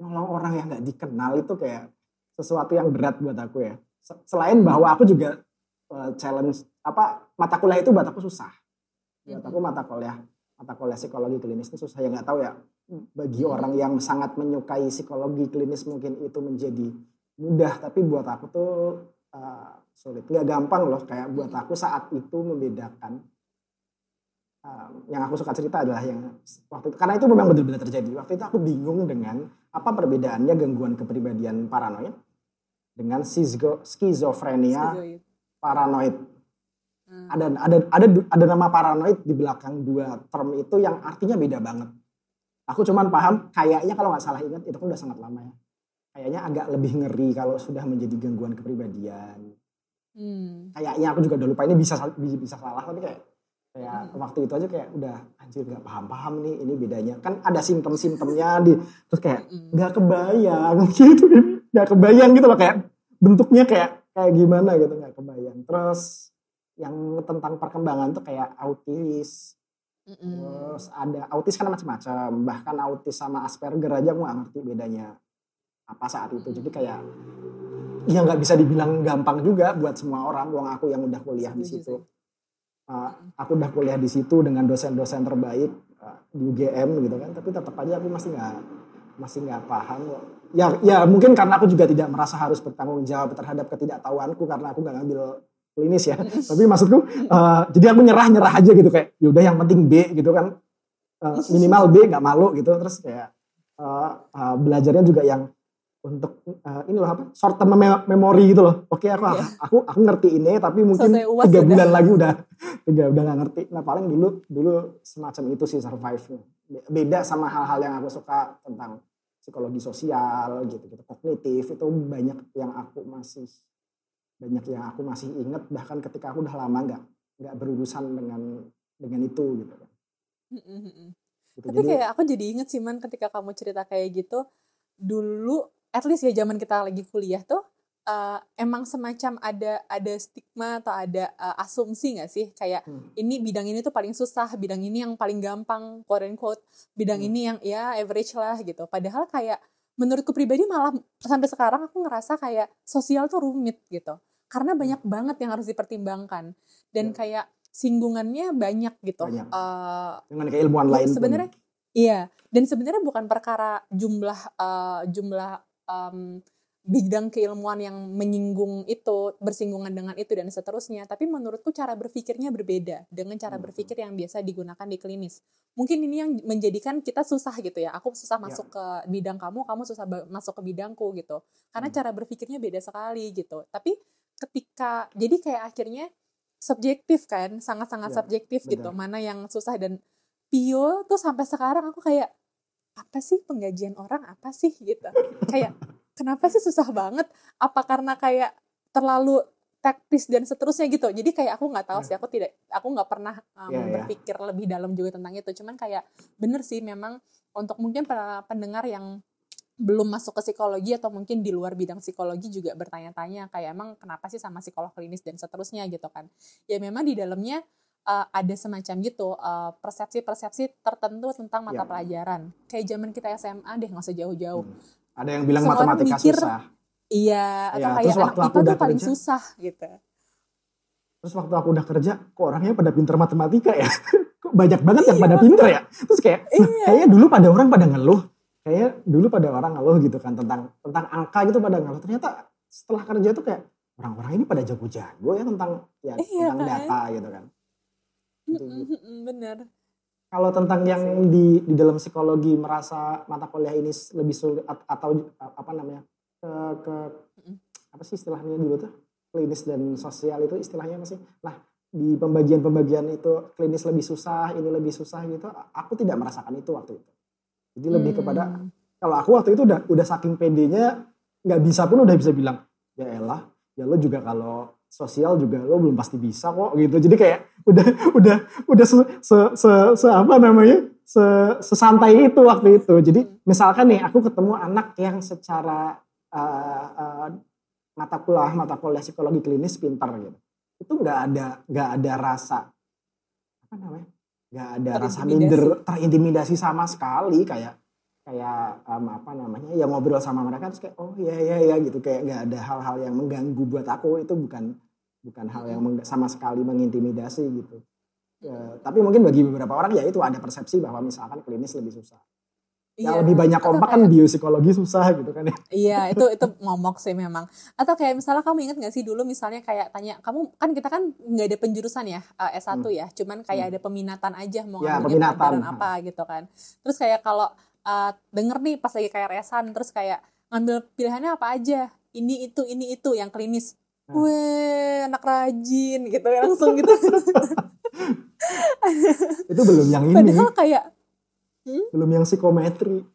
nolong orang yang nggak dikenal itu kayak sesuatu yang berat buat aku ya. Selain bahwa aku juga uh, challenge apa mata kuliah itu buat aku susah. Buat aku mata kuliah mata kuliah psikologi klinis itu susah. Ya nggak tahu ya bagi orang yang sangat menyukai psikologi klinis mungkin itu menjadi mudah. Tapi buat aku tuh uh, sulit. Nggak gampang loh. Kayak buat aku saat itu membedakan uh, yang aku suka cerita adalah yang waktu itu. Karena itu memang benar-benar terjadi. Waktu itu aku bingung dengan apa perbedaannya gangguan kepribadian paranoid dengan skizofrenia paranoid. Hmm. Ada ada ada ada nama paranoid di belakang dua term itu yang artinya beda banget. Aku cuman paham kayaknya kalau nggak salah ingat itu kan udah sangat lama ya. Kayaknya agak lebih ngeri kalau sudah menjadi gangguan kepribadian. Hmm. Kayaknya aku juga udah lupa ini bisa bisa, bisa salah tapi kayak kayak hmm. waktu itu aja kayak udah anjir nggak paham-paham nih ini bedanya. Kan ada simptom-simptomnya di terus kayak hmm. nggak kebayang. Gitu nggak kebayang gitu loh kayak bentuknya kayak kayak gimana gitu nggak kebayang. Terus yang tentang perkembangan tuh kayak autis. Mm -mm. terus ada autis kan macam-macam. Bahkan autis sama asperger aja aku gak ngerti bedanya apa saat itu. Jadi kayak ya nggak bisa dibilang gampang juga buat semua orang. Uang aku yang udah kuliah di situ uh, aku udah kuliah di situ dengan dosen-dosen terbaik uh, di UGM gitu kan tapi tetap aja aku masih nggak masih nggak paham ya ya mungkin karena aku juga tidak merasa harus bertanggung jawab terhadap ketidaktahuanku karena aku nggak ngambil klinis ya. Tapi maksudku uh, jadi aku nyerah nyerah aja gitu kayak yaudah yang penting B gitu kan. Uh, minimal B nggak malu gitu. Terus kayak uh, uh, belajarnya juga yang untuk uh, ini loh apa short term memory gitu loh oke aku yeah. aku aku ngerti ini tapi mungkin tiga bulan lagi udah tiga udah nggak ngerti nah paling dulu dulu semacam itu sih survive beda sama hal-hal yang aku suka tentang psikologi sosial gitu gitu kognitif itu banyak yang aku masih banyak yang aku masih inget bahkan ketika aku udah lama nggak nggak berurusan dengan dengan itu gitu kan. Gitu. Tapi Jadi, kayak aku jadi inget sih man ketika kamu cerita kayak gitu dulu at least ya zaman kita lagi kuliah tuh uh, emang semacam ada ada stigma atau ada uh, asumsi nggak sih kayak hmm. ini bidang ini tuh paling susah bidang ini yang paling gampang quote and quote bidang hmm. ini yang ya average lah gitu padahal kayak menurutku pribadi malah sampai sekarang aku ngerasa kayak sosial tuh rumit gitu karena hmm. banyak banget yang harus dipertimbangkan dan ya. kayak singgungannya banyak gitu banyak. Uh, dengan keilmuan lain sebenarnya iya dan sebenarnya bukan perkara jumlah uh, jumlah um, bidang keilmuan yang menyinggung itu, bersinggungan dengan itu dan seterusnya. Tapi menurutku cara berpikirnya berbeda dengan cara hmm. berpikir yang biasa digunakan di klinis. Mungkin ini yang menjadikan kita susah gitu ya. Aku susah ya. masuk ke bidang kamu, kamu susah masuk ke bidangku gitu. Karena hmm. cara berpikirnya beda sekali gitu. Tapi ketika jadi kayak akhirnya subjektif kan, sangat-sangat ya, subjektif gitu. benar. gitu. Mana yang susah dan Pio tuh sampai sekarang aku kayak apa sih penggajian orang apa sih gitu kayak kenapa sih susah banget? Apa karena kayak terlalu taktis dan seterusnya gitu. Jadi kayak aku nggak tahu sih, aku tidak, aku nggak pernah um, yeah, berpikir yeah. lebih dalam juga tentang itu. Cuman kayak bener sih memang untuk mungkin para pendengar yang belum masuk ke psikologi atau mungkin di luar bidang psikologi juga bertanya-tanya kayak emang kenapa sih sama psikolog klinis dan seterusnya gitu kan. Ya memang di dalamnya uh, ada semacam gitu uh, persepsi-persepsi tertentu tentang mata yeah. pelajaran. Kayak zaman kita SMA deh nggak usah jauh-jauh. Hmm ada yang bilang Semua matematika mikir, susah. Iya, atau ya, kayak waktu anak IPA tuh paling kerja, susah gitu. Terus waktu aku udah kerja, kok orangnya pada pinter matematika ya? kok banyak banget yang pada pinter ya? Terus kayak, iya. kayaknya dulu pada orang pada ngeluh. Kayaknya dulu pada orang ngeluh gitu kan tentang tentang angka gitu pada ngeluh. Ternyata setelah kerja tuh kayak orang-orang ini pada jago-jago ya tentang ya iya, tentang kan? data gitu kan. Gitu. Bener kalau tentang yang di di dalam psikologi merasa mata kuliah ini lebih sulit atau apa namanya ke ke apa sih istilahnya dulu tuh klinis dan sosial itu istilahnya apa sih? Nah di pembagian-pembagian itu klinis lebih susah, ini lebih susah gitu. Aku tidak merasakan itu waktu itu. Jadi lebih hmm. kepada kalau aku waktu itu udah udah saking pedenya nggak bisa pun udah bisa bilang ya elah ya lo juga kalau sosial juga lo belum pasti bisa kok gitu. Jadi kayak udah udah udah se, se, se, se apa namanya se, sesantai itu waktu itu. Jadi misalkan nih aku ketemu anak yang secara uh, uh, mata kuliah mata kuliah psikologi klinis pintar gitu, itu nggak ada nggak ada rasa apa namanya nggak ada rasa minder terintimidasi sama sekali kayak kayak um, apa namanya ya ngobrol sama mereka terus kayak oh ya ya ya gitu kayak nggak ada hal-hal yang mengganggu buat aku itu bukan bukan hal yang sama sekali mengintimidasi gitu ya, tapi mungkin bagi beberapa orang ya itu ada persepsi bahwa misalkan klinis lebih susah yang iya, lebih banyak kompak kan biopsikologi susah gitu kan ya. Iya, itu itu ngomong sih memang. Atau kayak misalnya kamu ingat gak sih dulu misalnya kayak tanya, kamu kan kita kan nggak ada penjurusan ya uh, S1 hmm. ya, cuman kayak hmm. ada peminatan aja mau ya, ngambil apa gitu kan. Terus kayak kalau uh, denger nih pas lagi kayak resan terus kayak ngambil pilihannya apa aja ini itu ini itu yang klinis hmm. Weh, anak rajin gitu langsung gitu. itu belum yang ini. Padahal kayak hmm? belum yang psikometri.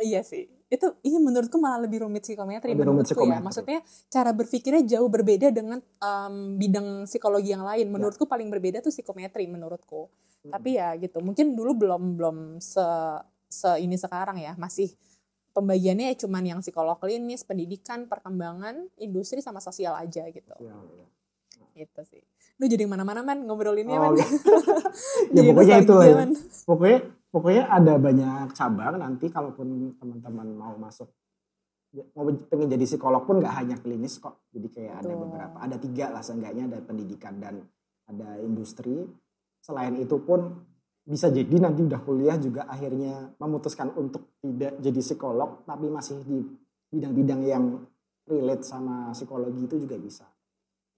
Iya sih. Itu iya menurutku malah lebih rumit psikometri lebih rumit ya. psikometri. ya. Maksudnya cara berpikirnya jauh berbeda dengan um, bidang psikologi yang lain. Ya. Menurutku ya. paling berbeda tuh psikometri menurutku. Hmm. Tapi ya gitu. Mungkin dulu belum belum se se ini sekarang ya masih pembagiannya ya cuman yang psikolog klinis, pendidikan, perkembangan, industri sama sosial aja gitu. Ya, ya. Itu sih. Lu jadi mana-mana man ngobrolinnya oh, man. ya pokoknya itu lah. Ya. Pokoknya pokoknya ada banyak cabang nanti kalaupun teman-teman mau masuk mau pengen jadi psikolog pun nggak hanya klinis kok. Jadi kayak Betul. ada beberapa, ada tiga lah seenggaknya ada pendidikan dan ada industri. Selain itu pun bisa jadi nanti udah kuliah juga akhirnya memutuskan untuk tidak jadi psikolog tapi masih di bidang-bidang yang relate sama psikologi itu juga bisa.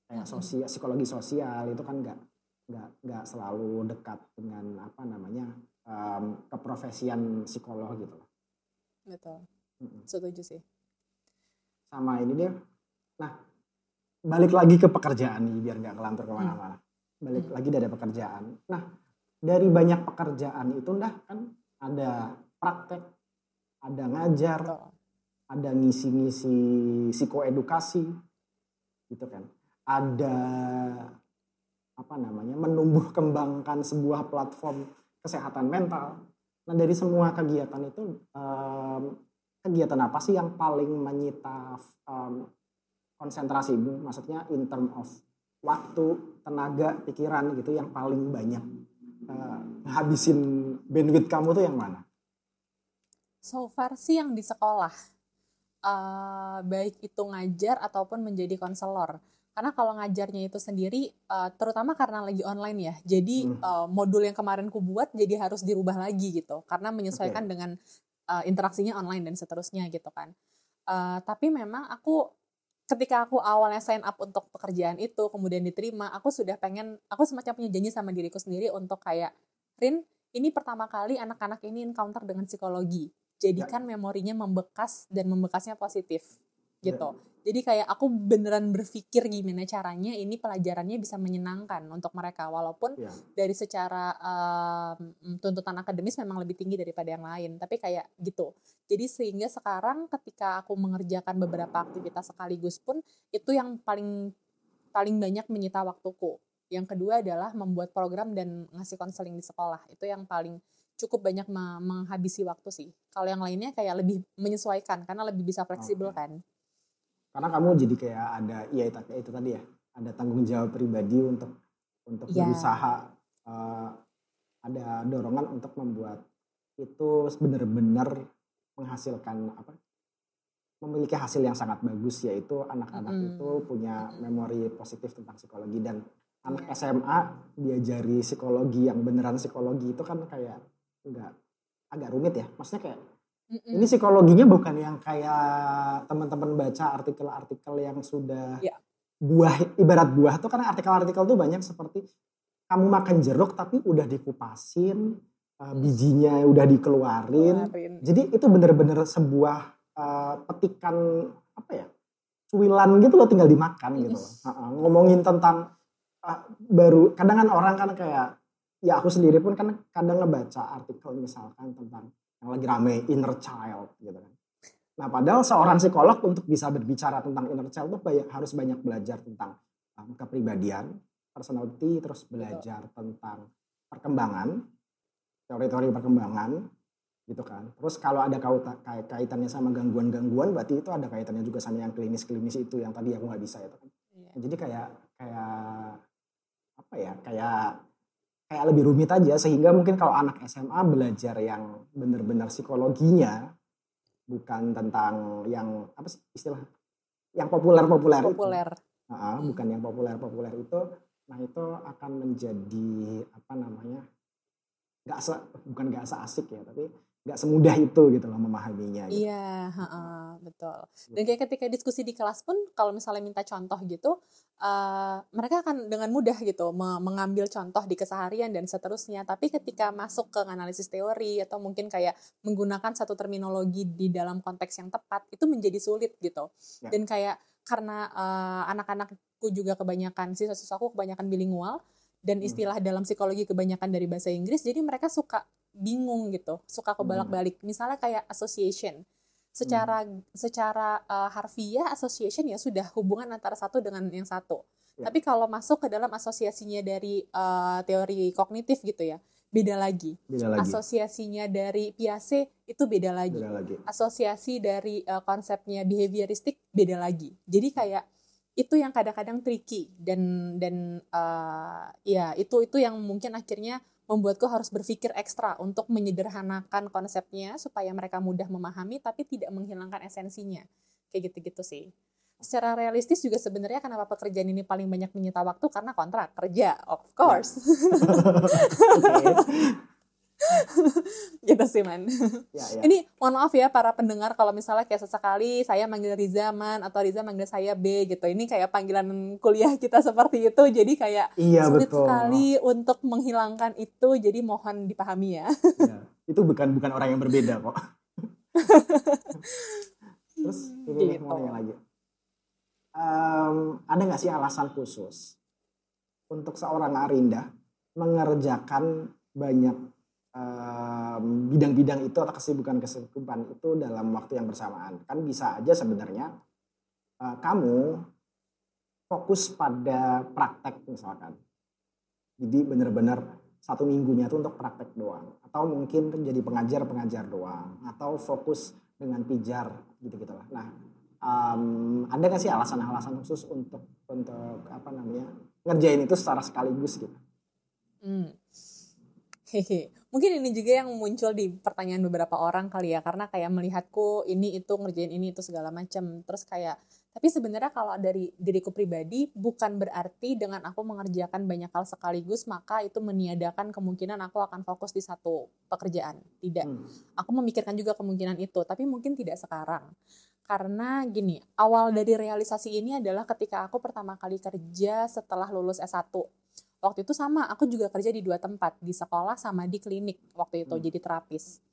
Kayak sosial psikologi sosial itu kan nggak nggak nggak selalu dekat dengan apa namanya um, keprofesian psikolog gitu loh betul. Setuju sih. Sama ini dia. Nah balik lagi ke pekerjaan nih biar nggak kelantur ke mana-mana. Balik hmm. lagi dari pekerjaan. Nah dari banyak pekerjaan itu ndah kan ada praktek, ada ngajar, ada ngisi-ngisi psikoedukasi, gitu kan. Ada apa namanya menumbuh kembangkan sebuah platform kesehatan mental. Nah dari semua kegiatan itu um, kegiatan apa sih yang paling menyita um, konsentrasimu? Maksudnya in term of waktu, tenaga, pikiran gitu yang paling banyak uh, ngabisin bandwidth kamu tuh yang mana? So far sih yang di sekolah, uh, baik itu ngajar ataupun menjadi konselor. Karena kalau ngajarnya itu sendiri, uh, terutama karena lagi online ya, jadi hmm. uh, modul yang kemarin ku buat jadi harus dirubah lagi gitu, karena menyesuaikan okay. dengan uh, interaksinya online dan seterusnya gitu kan. Uh, tapi memang aku ketika aku awalnya sign up untuk pekerjaan itu kemudian diterima aku sudah pengen aku semacam punya janji sama diriku sendiri untuk kayak Rin ini pertama kali anak-anak ini encounter dengan psikologi jadikan ya. memorinya membekas dan membekasnya positif gitu ya. Jadi kayak aku beneran berpikir gimana caranya ini pelajarannya bisa menyenangkan untuk mereka walaupun ya. dari secara um, tuntutan akademis memang lebih tinggi daripada yang lain. Tapi kayak gitu. Jadi sehingga sekarang ketika aku mengerjakan beberapa aktivitas sekaligus pun itu yang paling paling banyak menyita waktuku. Yang kedua adalah membuat program dan ngasih konseling di sekolah. Itu yang paling cukup banyak menghabisi waktu sih. Kalau yang lainnya kayak lebih menyesuaikan karena lebih bisa fleksibel okay. kan karena kamu jadi kayak ada ya itu, itu tadi ya ada tanggung jawab pribadi untuk untuk yeah. berusaha uh, ada dorongan untuk membuat itu benar-benar menghasilkan apa memiliki hasil yang sangat bagus yaitu anak-anak mm. itu punya memori positif tentang psikologi dan anak iya. SMA diajari psikologi yang beneran psikologi itu kan kayak enggak agak rumit ya maksudnya kayak Mm-mm. Ini psikologinya bukan yang kayak teman-teman baca artikel-artikel yang sudah yeah. buah ibarat buah tuh karena artikel-artikel tuh banyak seperti kamu makan jeruk tapi udah dikupasin uh, bijinya udah dikeluarin. Keluarin. Jadi itu bener-bener sebuah uh, petikan apa ya? cuilan gitu loh tinggal dimakan gitu loh. Uh-uh. Ngomongin tentang uh, baru kadang kan orang kan kayak ya aku sendiri pun kan kadang ngebaca artikel misalkan tentang yang lagi rame inner child gitu kan. Nah padahal seorang psikolog untuk bisa berbicara tentang inner child tuh banyak, harus banyak belajar tentang um, kepribadian, personality, terus belajar Betul. tentang perkembangan, teori-teori perkembangan, gitu kan. Terus kalau ada kaitannya sama gangguan-gangguan, berarti itu ada kaitannya juga sama yang klinis-klinis itu yang tadi aku nggak bisa itu kan. Iya. Jadi kayak kayak apa ya? Kayak kayak lebih rumit aja sehingga mungkin kalau anak SMA belajar yang benar-benar psikologinya bukan tentang yang apa sih istilah yang populer-populer populer. Uh, hmm. bukan yang populer-populer itu nah itu akan menjadi apa namanya nggak se bukan nggak asik ya tapi nggak semudah itu gitu loh memahaminya. Gitu. Iya, uh, betul. Dan kayak ketika diskusi di kelas pun kalau misalnya minta contoh gitu, uh, mereka akan dengan mudah gitu mengambil contoh di keseharian dan seterusnya. Tapi ketika masuk ke analisis teori atau mungkin kayak menggunakan satu terminologi di dalam konteks yang tepat itu menjadi sulit gitu. Ya. Dan kayak karena uh, anak-anakku juga kebanyakan siswa-siswaku kebanyakan bilingual dan hmm. istilah hmm. dalam psikologi kebanyakan dari bahasa Inggris, jadi mereka suka bingung gitu, suka kebalak-balik. Hmm. Misalnya kayak association. Secara hmm. secara uh, harfiah association ya sudah hubungan antara satu dengan yang satu. Ya. Tapi kalau masuk ke dalam asosiasinya dari uh, teori kognitif gitu ya, beda lagi. Beda lagi. Asosiasinya dari Piaget itu beda lagi. Beda lagi. Asosiasi dari uh, konsepnya behavioristik beda lagi. Jadi kayak itu yang kadang-kadang tricky dan dan uh, ya itu itu yang mungkin akhirnya membuatku harus berpikir ekstra untuk menyederhanakan konsepnya supaya mereka mudah memahami tapi tidak menghilangkan esensinya. Kayak gitu-gitu sih. Secara realistis juga sebenarnya kenapa pekerjaan ini paling banyak menyita waktu karena kontrak kerja, of course. gitu sih man. Ya, ya. Ini mohon maaf ya para pendengar kalau misalnya kayak sesekali saya manggil Riza man atau Riza manggil saya B gitu. Ini kayak panggilan kuliah kita seperti itu. Jadi kayak iya, sulit betul. sekali untuk menghilangkan itu. Jadi mohon dipahami ya. ya. Itu bukan bukan orang yang berbeda kok. Terus ini gitu. mau nanya lagi. Um, ada nggak sih alasan khusus untuk seorang Arinda mengerjakan banyak bidang-bidang itu atau kesibukan-kesibukan itu dalam waktu yang bersamaan. Kan bisa aja sebenarnya uh, kamu fokus pada praktek misalkan. Jadi benar-benar satu minggunya itu untuk praktek doang. Atau mungkin jadi pengajar-pengajar doang. Atau fokus dengan pijar gitu-gitu lah. Nah, um, ada nggak sih alasan-alasan khusus untuk untuk apa namanya ngerjain itu secara sekaligus gitu? Hmm. Mungkin ini juga yang muncul di pertanyaan beberapa orang kali ya karena kayak melihatku ini itu ngerjain ini itu segala macam terus kayak tapi sebenarnya kalau dari diriku pribadi bukan berarti dengan aku mengerjakan banyak hal sekaligus maka itu meniadakan kemungkinan aku akan fokus di satu pekerjaan. Tidak. Hmm. aku memikirkan juga kemungkinan itu tapi mungkin tidak sekarang. Karena gini awal dari realisasi ini adalah ketika aku pertama kali kerja setelah lulus S1 waktu itu sama aku juga kerja di dua tempat di sekolah sama di klinik waktu itu hmm. jadi terapis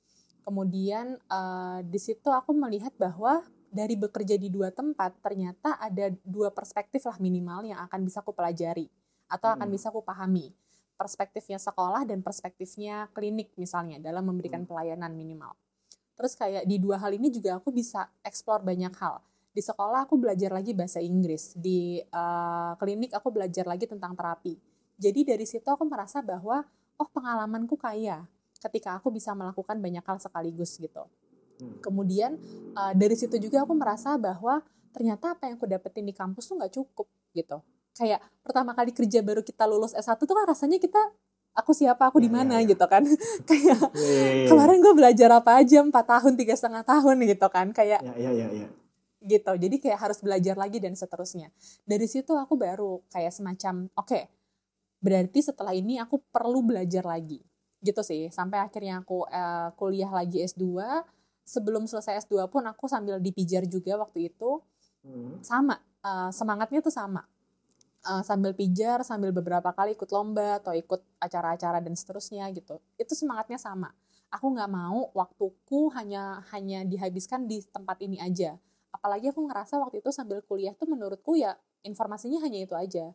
kemudian uh, di situ aku melihat bahwa dari bekerja di dua tempat ternyata ada dua perspektif lah minimal yang akan bisa aku pelajari atau akan hmm. bisa aku pahami perspektifnya sekolah dan perspektifnya klinik misalnya dalam memberikan hmm. pelayanan minimal terus kayak di dua hal ini juga aku bisa explore banyak hal di sekolah aku belajar lagi bahasa Inggris di uh, klinik aku belajar lagi tentang terapi jadi dari situ aku merasa bahwa oh pengalamanku kaya ketika aku bisa melakukan banyak hal sekaligus gitu. Hmm. Kemudian uh, dari situ juga aku merasa bahwa ternyata apa yang aku dapetin di kampus tuh nggak cukup gitu. Kayak pertama kali kerja baru kita lulus S1 tuh kan rasanya kita aku siapa aku di ya, mana yeah, yeah. gitu kan kayak yeah, yeah. kemarin gue belajar apa aja empat tahun tiga setengah tahun gitu kan kayak yeah, yeah, yeah. gitu jadi kayak harus belajar lagi dan seterusnya dari situ aku baru kayak semacam oke okay, berarti setelah ini aku perlu belajar lagi. Gitu sih sampai akhirnya aku uh, kuliah lagi S2 sebelum selesai S2 pun aku sambil dipijar juga waktu itu. Hmm. sama uh, semangatnya tuh sama. Uh, sambil pijar sambil beberapa kali ikut lomba atau ikut acara-acara dan seterusnya gitu. Itu semangatnya sama. Aku nggak mau waktuku hanya hanya dihabiskan di tempat ini aja. Apalagi aku ngerasa waktu itu sambil kuliah tuh menurutku ya informasinya hanya itu aja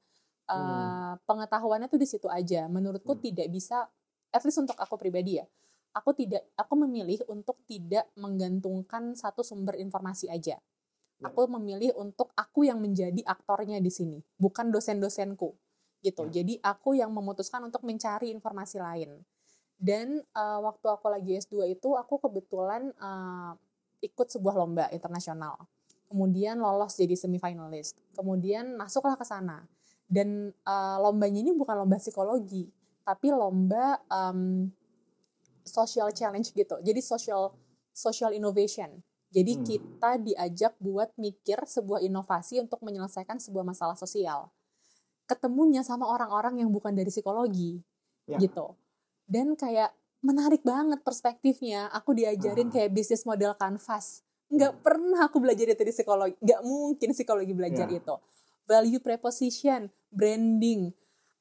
uh, pengetahuannya tuh di situ aja. Menurutku hmm. tidak bisa, at least untuk aku pribadi ya, aku tidak, aku memilih untuk tidak menggantungkan satu sumber informasi aja. Ya. Aku memilih untuk aku yang menjadi aktornya di sini, bukan dosen-dosenku gitu. Ya. Jadi aku yang memutuskan untuk mencari informasi lain. Dan uh, waktu aku lagi S2 itu aku kebetulan uh, ikut sebuah lomba internasional. Kemudian lolos jadi semifinalist. Kemudian masuklah ke sana. Dan uh, lombanya ini bukan lomba psikologi, tapi lomba um, social challenge gitu. Jadi social social innovation. Jadi hmm. kita diajak buat mikir sebuah inovasi untuk menyelesaikan sebuah masalah sosial. Ketemunya sama orang-orang yang bukan dari psikologi, ya. gitu. Dan kayak menarik banget perspektifnya. Aku diajarin ah. kayak bisnis model kanvas. Nggak hmm. pernah aku belajar itu di psikologi. Nggak mungkin psikologi belajar ya. itu. Value preposition, branding,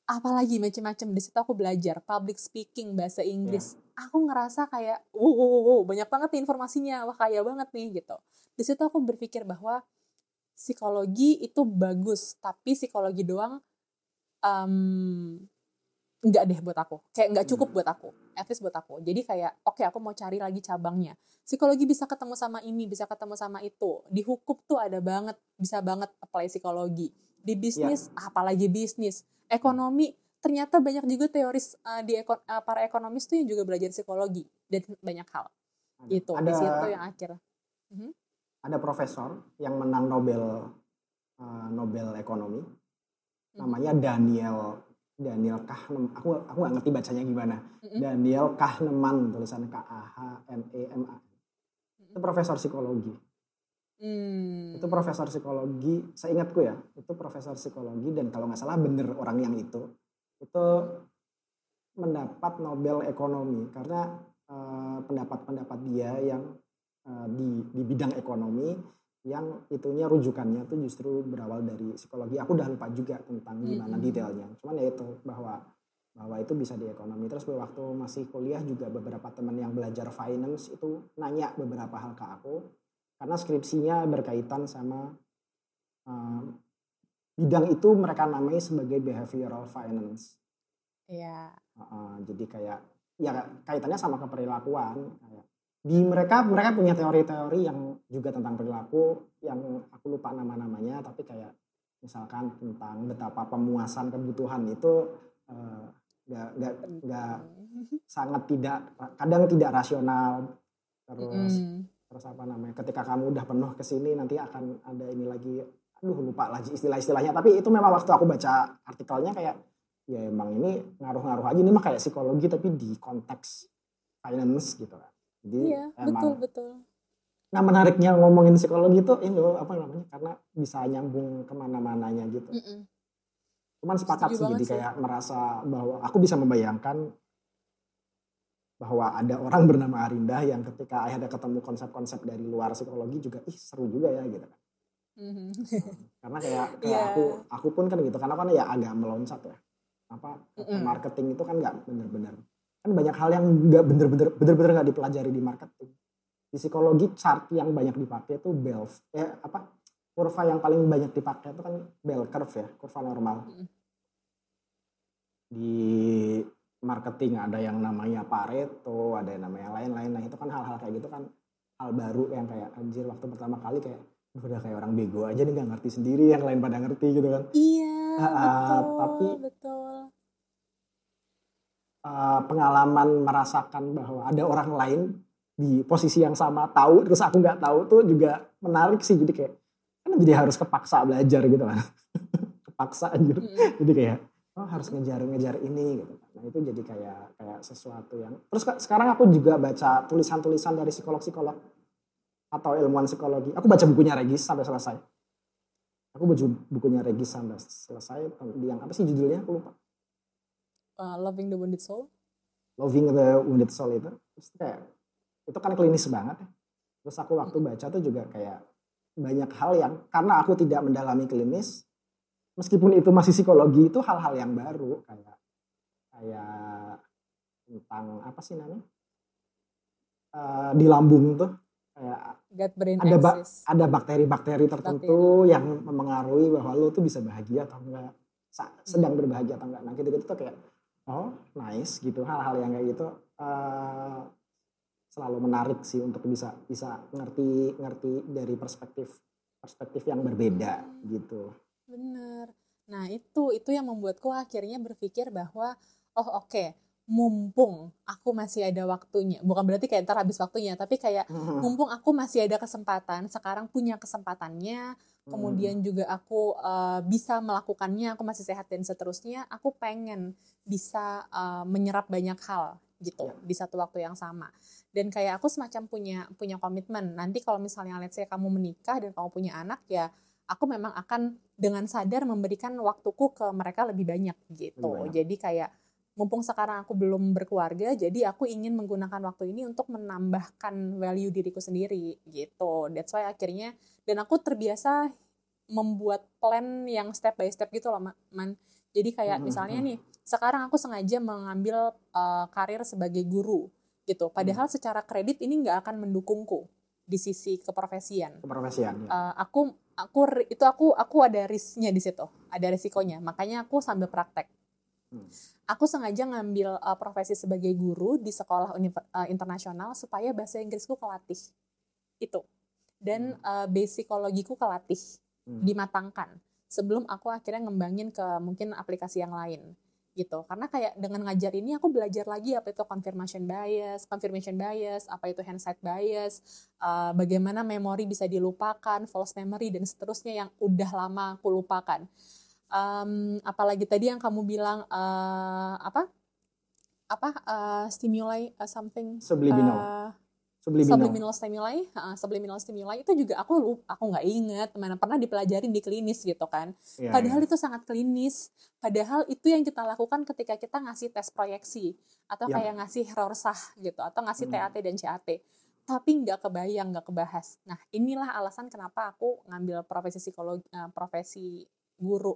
apalagi macam-macam di situ aku belajar public speaking bahasa Inggris. Yeah. aku ngerasa kayak wow, wow, wow, banyak banget nih informasinya. Wah kaya banget nih gitu. Di situ aku berpikir bahwa psikologi itu bagus tapi psikologi doang um, nggak deh buat aku. Kayak nggak cukup hmm. buat aku. At least buat aku. Jadi kayak oke okay, aku mau cari lagi cabangnya. Psikologi bisa ketemu sama ini bisa ketemu sama itu. Di hukum tuh ada banget bisa banget apply psikologi. Di bisnis yeah. apalagi bisnis. Ekonomi ternyata banyak juga teoris uh, di ekon uh, para ekonomis tuh yang juga belajar psikologi. Dan banyak hal. Ada, itu ada, di situ yang akhir. Uh-huh. ada profesor yang menang Nobel uh, Nobel ekonomi. Uh-huh. namanya Daniel Daniel Kahneman. Aku aku nggak ngerti bacanya gimana. Uh-huh. Daniel Kahneman tulisannya K A H N E M A. Itu profesor psikologi. Hmm. Itu profesor psikologi, saya ingatku ya, itu profesor psikologi dan kalau nggak salah bener orang yang itu, itu mendapat Nobel ekonomi karena uh, pendapat-pendapat dia yang uh, di di bidang ekonomi yang itunya rujukannya tuh justru berawal dari psikologi. Aku udah lupa juga tentang gimana detailnya. Cuman ya itu bahwa bahwa itu bisa di ekonomi. Terus waktu masih kuliah juga beberapa teman yang belajar finance itu nanya beberapa hal ke aku karena skripsinya berkaitan sama uh, bidang itu mereka namai sebagai behavioral finance. Iya. Uh, jadi kayak ya kaitannya sama keperilakuan. Kayak, di mereka mereka punya teori-teori yang juga tentang perilaku yang aku lupa nama-namanya tapi kayak misalkan tentang betapa pemuasan kebutuhan itu uh, gak, gak, gak sangat tidak kadang tidak rasional. Terus mm terus apa namanya ketika kamu udah penuh ke sini nanti akan ada ini lagi aduh lupa lagi istilah-istilahnya. Tapi itu memang waktu aku baca artikelnya kayak ya emang ini ngaruh-ngaruh aja. Ini mah kayak psikologi tapi di konteks finance gitu kan jadi iya, emang betul betul nah menariknya ngomongin psikologi itu ini loh apa namanya karena bisa nyambung ke mana-mananya gitu mm -mm. cuman sepakat sih jadi kayak merasa bahwa aku bisa membayangkan bahwa ada orang bernama Arinda yang ketika ada ketemu konsep-konsep dari luar psikologi juga ih seru juga ya gitu kan. Mm-hmm. Karena kayak kayak yeah. aku aku pun kan gitu karena kan ya agak meloncat ya. Apa mm-hmm. marketing itu kan nggak bener-bener kan banyak hal yang nggak bener-bener bener-bener nggak dipelajari di marketing. Di psikologi chart yang banyak dipakai itu bell eh apa kurva yang paling banyak dipakai itu kan bell curve ya kurva normal. Mm-hmm. Di marketing ada yang namanya Pareto, ada yang namanya lain-lain. Nah itu kan hal-hal kayak gitu kan hal baru yang kayak anjir waktu pertama kali kayak udah kayak orang bego aja nih nggak ngerti sendiri yang lain pada ngerti gitu kan. Iya. Uh, betul. Tapi betul. Uh, pengalaman merasakan bahwa ada orang lain di posisi yang sama tahu terus aku nggak tahu tuh juga menarik sih. Jadi kayak kan jadi harus kepaksa belajar gitu kan. Kepaksa aja mm. jadi kayak oh harus ngejar-ngejar ini gitu. Nah itu jadi kayak kayak sesuatu yang terus sekarang aku juga baca tulisan-tulisan dari psikolog-psikolog atau ilmuwan psikologi. Aku baca bukunya Regis sampai selesai. Aku baca bukunya Regis sampai selesai yang apa sih judulnya? Aku lupa uh, Loving the Wounded Soul. Loving the Wounded Soul itu terus kayak itu kan klinis banget ya. Terus aku waktu baca tuh juga kayak banyak hal yang karena aku tidak mendalami klinis meskipun itu masih psikologi itu hal-hal yang baru. Kayak kayak tentang apa sih namanya? Uh, di lambung tuh kayak ada ba ada bakteri-bakteri tertentu bakteri. yang mempengaruhi bahwa lo tuh bisa bahagia atau enggak sedang berbahagia atau enggak. Nah gitu gitu tuh kayak oh nice gitu hal-hal yang kayak gitu uh, selalu menarik sih untuk bisa bisa ngerti ngerti dari perspektif perspektif yang berbeda gitu. Bener. Nah itu itu yang membuatku akhirnya berpikir bahwa oh oke okay, mumpung aku masih ada waktunya bukan berarti kayak ntar habis waktunya tapi kayak mumpung aku masih ada kesempatan sekarang punya kesempatannya kemudian hmm. juga aku uh, bisa melakukannya aku masih sehat dan seterusnya aku pengen bisa uh, menyerap banyak hal gitu ya. di satu waktu yang sama dan kayak aku semacam punya punya komitmen nanti kalau misalnya let's say kamu menikah dan kamu punya anak ya aku memang akan dengan sadar memberikan waktuku ke mereka lebih banyak gitu banyak. jadi kayak mumpung sekarang aku belum berkeluarga, jadi aku ingin menggunakan waktu ini untuk menambahkan value diriku sendiri gitu. That's why akhirnya dan aku terbiasa membuat plan yang step by step gitu loh, man. Jadi kayak hmm, misalnya hmm. nih, sekarang aku sengaja mengambil uh, karir sebagai guru gitu. Padahal hmm. secara kredit ini nggak akan mendukungku di sisi keprofesian. Keprofesian. Ya. Uh, aku aku itu aku aku ada risknya di situ, ada risikonya. Makanya aku sambil praktek Hmm. Aku sengaja ngambil uh, profesi sebagai guru di sekolah uh, internasional supaya bahasa Inggrisku kelatih. Itu. Dan hmm. uh, basic psikologiku kelatih, hmm. dimatangkan. Sebelum aku akhirnya ngembangin ke mungkin aplikasi yang lain gitu. Karena kayak dengan ngajar ini aku belajar lagi apa itu confirmation bias confirmation bias apa itu hindsight bias uh, bagaimana memori bisa dilupakan false memory dan seterusnya yang udah lama aku lupakan. Um, apalagi tadi yang kamu bilang uh, apa? Apa? Uh, stimuli uh, something subliminal. uh, subliminal subliminal stimuli uh, subliminal stimuli itu juga aku lupa aku nggak inget mana pernah dipelajarin di klinis gitu kan yeah, padahal yeah. itu sangat klinis padahal itu yang kita lakukan ketika kita ngasih tes proyeksi atau yeah. kayak ngasih rorsah gitu atau ngasih hmm. TAT dan CAT tapi nggak kebayang nggak kebahas nah inilah alasan kenapa aku ngambil profesi psikologi uh, profesi guru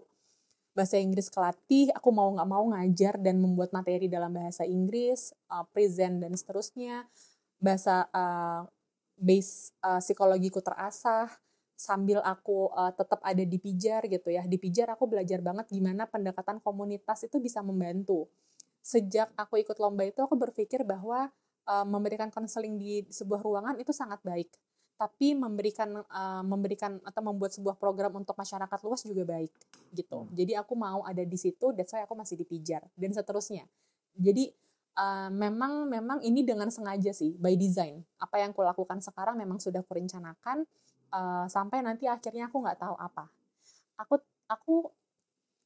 bahasa Inggris kelatih, aku mau nggak mau ngajar dan membuat materi dalam bahasa Inggris, uh, present dan seterusnya, bahasa uh, base uh, psikologiku terasah, sambil aku uh, tetap ada di pijar gitu ya. Di pijar aku belajar banget gimana pendekatan komunitas itu bisa membantu. Sejak aku ikut lomba itu aku berpikir bahwa uh, memberikan konseling di sebuah ruangan itu sangat baik tapi memberikan uh, memberikan atau membuat sebuah program untuk masyarakat luas juga baik gitu. Hmm. Jadi aku mau ada di situ, that's why aku masih dipijar dan seterusnya. Jadi uh, memang memang ini dengan sengaja sih by design. Apa yang aku lakukan sekarang memang sudah kurencanakan uh, sampai nanti akhirnya aku nggak tahu apa. Aku aku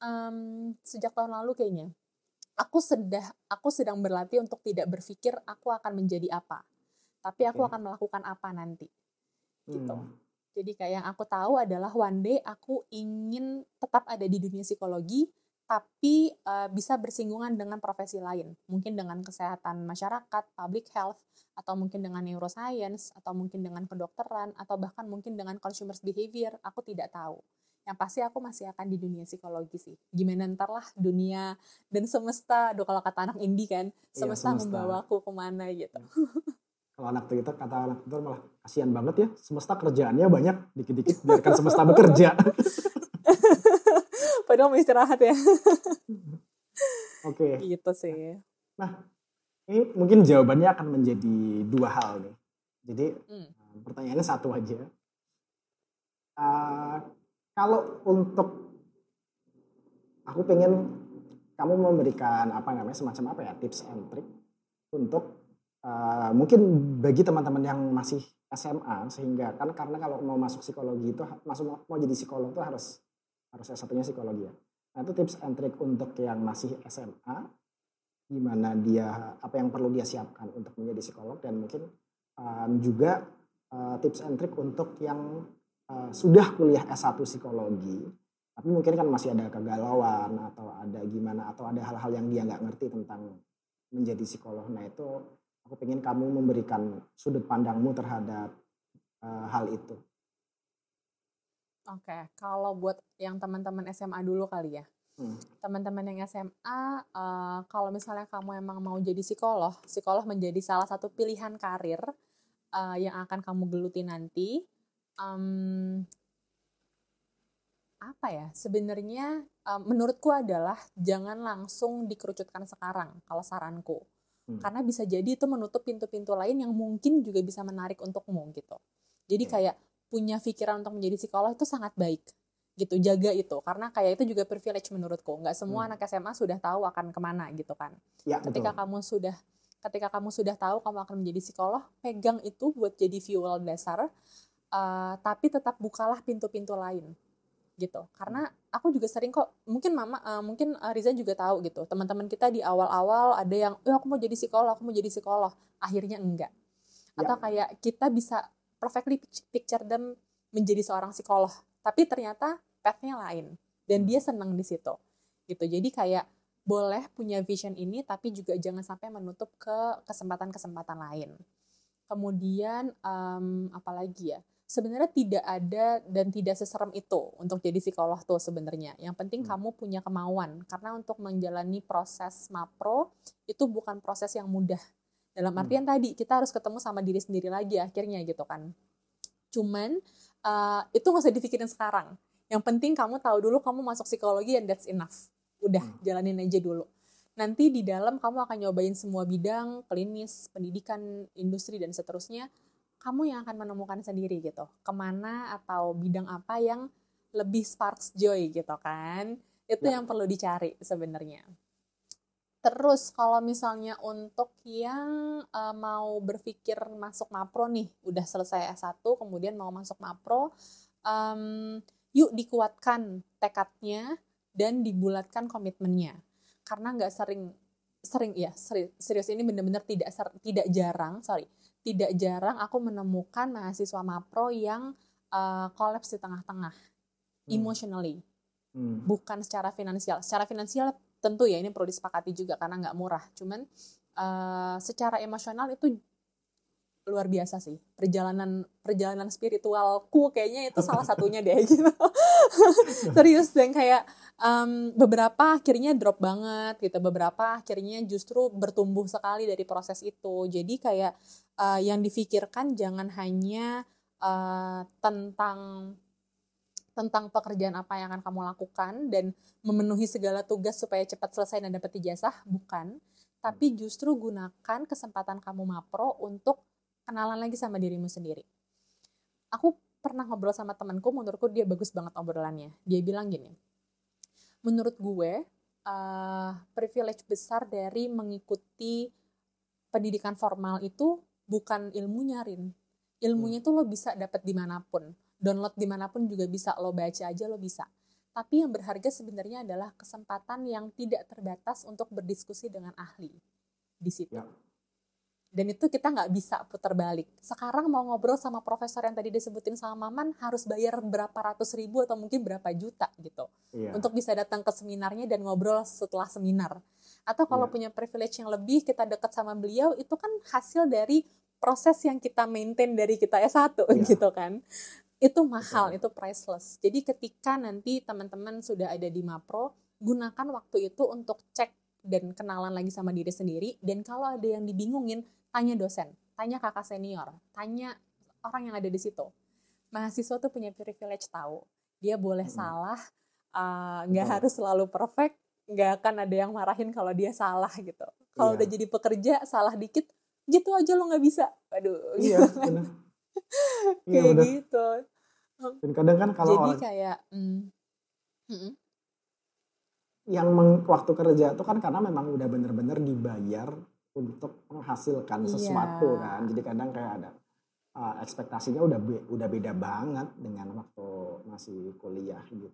um, sejak tahun lalu kayaknya aku sedang aku sedang berlatih untuk tidak berpikir aku akan menjadi apa, tapi aku akan melakukan apa nanti gitu. Hmm. Jadi kayak yang aku tahu adalah one day aku ingin tetap ada di dunia psikologi, tapi uh, bisa bersinggungan dengan profesi lain. Mungkin dengan kesehatan masyarakat, public health, atau mungkin dengan neuroscience, atau mungkin dengan kedokteran, atau bahkan mungkin dengan consumer behavior, aku tidak tahu. Yang pasti aku masih akan di dunia psikologi sih. Gimana ntar lah dunia dan semesta, aduh kalau kata anak indie kan, semesta, iya, semesta. membawaku ke mana gitu. Hmm. kalau anak kita kata anak itu malah kasihan banget ya semesta kerjaannya banyak dikit-dikit biarkan semesta bekerja padahal mau istirahat ya oke okay. gitu sih nah ini mungkin jawabannya akan menjadi dua hal nih jadi hmm. Eh, pertanyaannya satu aja uh, kalau untuk aku pengen kamu memberikan apa namanya semacam apa ya tips and trick untuk uh, mungkin bagi teman-teman yang masih SMA sehingga kan karena kalau mau masuk psikologi itu masuk mau jadi psikolog itu harus harus S1-nya psikologi ya. Nah, itu tips and trick untuk yang masih SMA gimana dia apa yang perlu dia siapkan untuk menjadi psikolog dan mungkin um, juga uh, tips and trick untuk yang uh, sudah kuliah S1 psikologi tapi mungkin kan masih ada kegalauan atau ada gimana atau ada hal-hal yang dia nggak ngerti tentang menjadi psikolog. Nah itu Aku ingin kamu memberikan sudut pandangmu terhadap uh, hal itu. Oke, okay. kalau buat yang teman-teman SMA dulu kali ya. Hmm. Teman-teman yang SMA, uh, eh, kalau misalnya kamu emang mau jadi psikolog, psikolog menjadi salah satu pilihan karir uh, yang akan kamu geluti nanti. Um, apa ya? Sebenarnya um, menurutku adalah jangan langsung dikerucutkan sekarang kalau saranku Hmm. Karena bisa jadi itu menutup pintu-pintu lain yang mungkin juga bisa menarik untukmu gitu. Jadi kayak punya pikiran untuk menjadi psikolog itu sangat baik gitu. Jaga itu karena kayak itu juga privilege menurutku. Nggak semua hmm. anak SMA sudah tahu akan ke mana gitu kan. Ya, ketika betul. kamu sudah ketika kamu sudah tahu kamu akan menjadi psikolog pegang itu buat jadi fuel dasar uh, tapi tetap bukalah pintu-pintu lain gitu. Karena aku juga sering kok mungkin mama uh, mungkin Riza juga tahu gitu. Teman-teman kita di awal-awal ada yang eh aku mau jadi psikolog aku mau jadi psikolog. Akhirnya enggak. Ya. atau kayak kita bisa perfectly picture them menjadi seorang psikolog. Tapi ternyata pathnya lain. Dan dia senang di situ. Gitu. Jadi kayak boleh punya vision ini tapi juga jangan sampai menutup ke kesempatan-kesempatan lain. Kemudian um, apalagi ya? Sebenarnya tidak ada dan tidak seserem itu untuk jadi psikolog tuh sebenarnya. Yang penting hmm. kamu punya kemauan. Karena untuk menjalani proses mapro itu bukan proses yang mudah. Dalam hmm. artian hmm. tadi kita harus ketemu sama diri sendiri lagi akhirnya gitu kan. Cuman uh, itu nggak usah dipikirin sekarang. Yang penting kamu tahu dulu kamu masuk psikologi and that's enough. Udah, hmm. jalanin aja dulu. Nanti di dalam kamu akan nyobain semua bidang, klinis, pendidikan, industri, dan seterusnya. Kamu yang akan menemukan sendiri gitu. Ke mana atau bidang apa yang lebih sparks joy gitu kan. Itu ya. yang perlu dicari sebenarnya. Terus kalau misalnya untuk yang uh, mau berpikir masuk Mapro nih, udah selesai S1 kemudian mau masuk Mapro, um, yuk dikuatkan tekadnya dan dibulatkan komitmennya. Karena nggak sering sering ya serius, ini benar-benar tidak tidak jarang, sorry, tidak jarang aku menemukan mahasiswa Mapro yang uh, di tengah-tengah, hmm. emotionally, hmm. bukan secara finansial. Secara finansial tentu ya ini perlu disepakati juga karena nggak murah. Cuman uh, secara emosional itu luar biasa sih. Perjalanan perjalanan spiritualku kayaknya itu salah satunya deh gitu. Serius dan kayak um, beberapa akhirnya drop banget gitu. Beberapa akhirnya justru bertumbuh sekali dari proses itu. Jadi kayak uh, yang difikirkan jangan hanya uh, tentang tentang pekerjaan apa yang akan kamu lakukan dan memenuhi segala tugas supaya cepat selesai dan dapat ijazah, bukan. Tapi justru gunakan kesempatan kamu mapro untuk kenalan lagi sama dirimu sendiri. Aku pernah ngobrol sama temanku, menurutku dia bagus banget obrolannya. Dia bilang gini, menurut gue, uh, privilege besar dari mengikuti pendidikan formal itu bukan ilmunya, Rin. Ilmunya hmm. tuh lo bisa dapat di mana pun download di mana pun juga bisa lo baca aja lo bisa tapi yang berharga sebenarnya adalah kesempatan yang tidak terbatas untuk berdiskusi dengan ahli di situ ya. dan itu kita nggak bisa putar balik sekarang mau ngobrol sama profesor yang tadi disebutin sama Maman harus bayar berapa ratus ribu atau mungkin berapa juta gitu ya. untuk bisa datang ke seminarnya dan ngobrol setelah seminar atau kalau ya. punya privilege yang lebih kita dekat sama beliau itu kan hasil dari proses yang kita maintain dari kita S1 ya. gitu kan itu mahal, Betul. itu priceless. Jadi ketika nanti teman-teman sudah ada di Mapro, gunakan waktu itu untuk cek dan kenalan lagi sama diri sendiri. Dan kalau ada yang dibingungin, tanya dosen, tanya kakak senior, tanya orang yang ada di situ. Mahasiswa tuh punya privilege tahu. Dia boleh hmm. salah, eh, nggak uh, harus selalu perfect, nggak akan ada yang marahin kalau dia salah gitu. Kalau iya. udah jadi pekerja, salah dikit, gitu aja lo nggak bisa. Aduh. Iya, benar. kayak iya, gitu dan kadang kan kalau jadi orang, kayak mm, mm, yang meng, waktu kerja itu kan karena memang udah bener-bener dibayar untuk menghasilkan iya. sesuatu kan. Jadi kadang kayak ada uh, ekspektasinya udah be, udah beda banget dengan waktu masih kuliah gitu.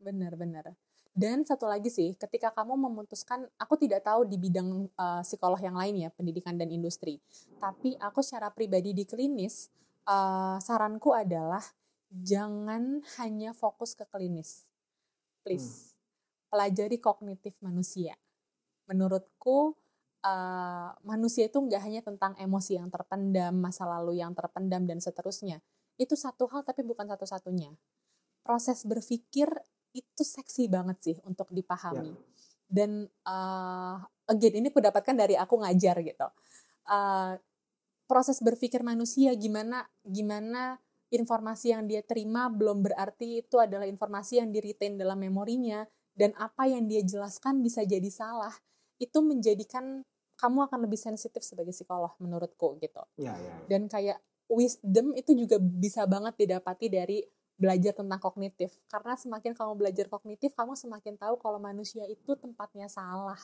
Benar-benar dan satu lagi sih, ketika kamu memutuskan, aku tidak tahu di bidang uh, psikolog yang lain ya, pendidikan dan industri. Tapi aku secara pribadi di klinis, uh, saranku adalah jangan hanya fokus ke klinis. Please. Hmm. Pelajari kognitif manusia. Menurutku uh, manusia itu nggak hanya tentang emosi yang terpendam, masa lalu yang terpendam dan seterusnya. Itu satu hal tapi bukan satu-satunya. Proses berpikir itu seksi banget sih untuk dipahami. Ya. Dan uh, again ini kudapatkan dari aku ngajar gitu. Uh, proses berpikir manusia gimana gimana informasi yang dia terima belum berarti itu adalah informasi yang di retain dalam memorinya dan apa yang dia jelaskan bisa jadi salah itu menjadikan kamu akan lebih sensitif sebagai psikolog menurutku gitu ya, ya, ya. dan kayak wisdom itu juga bisa banget didapati dari belajar tentang kognitif karena semakin kamu belajar kognitif kamu semakin tahu kalau manusia itu tempatnya salah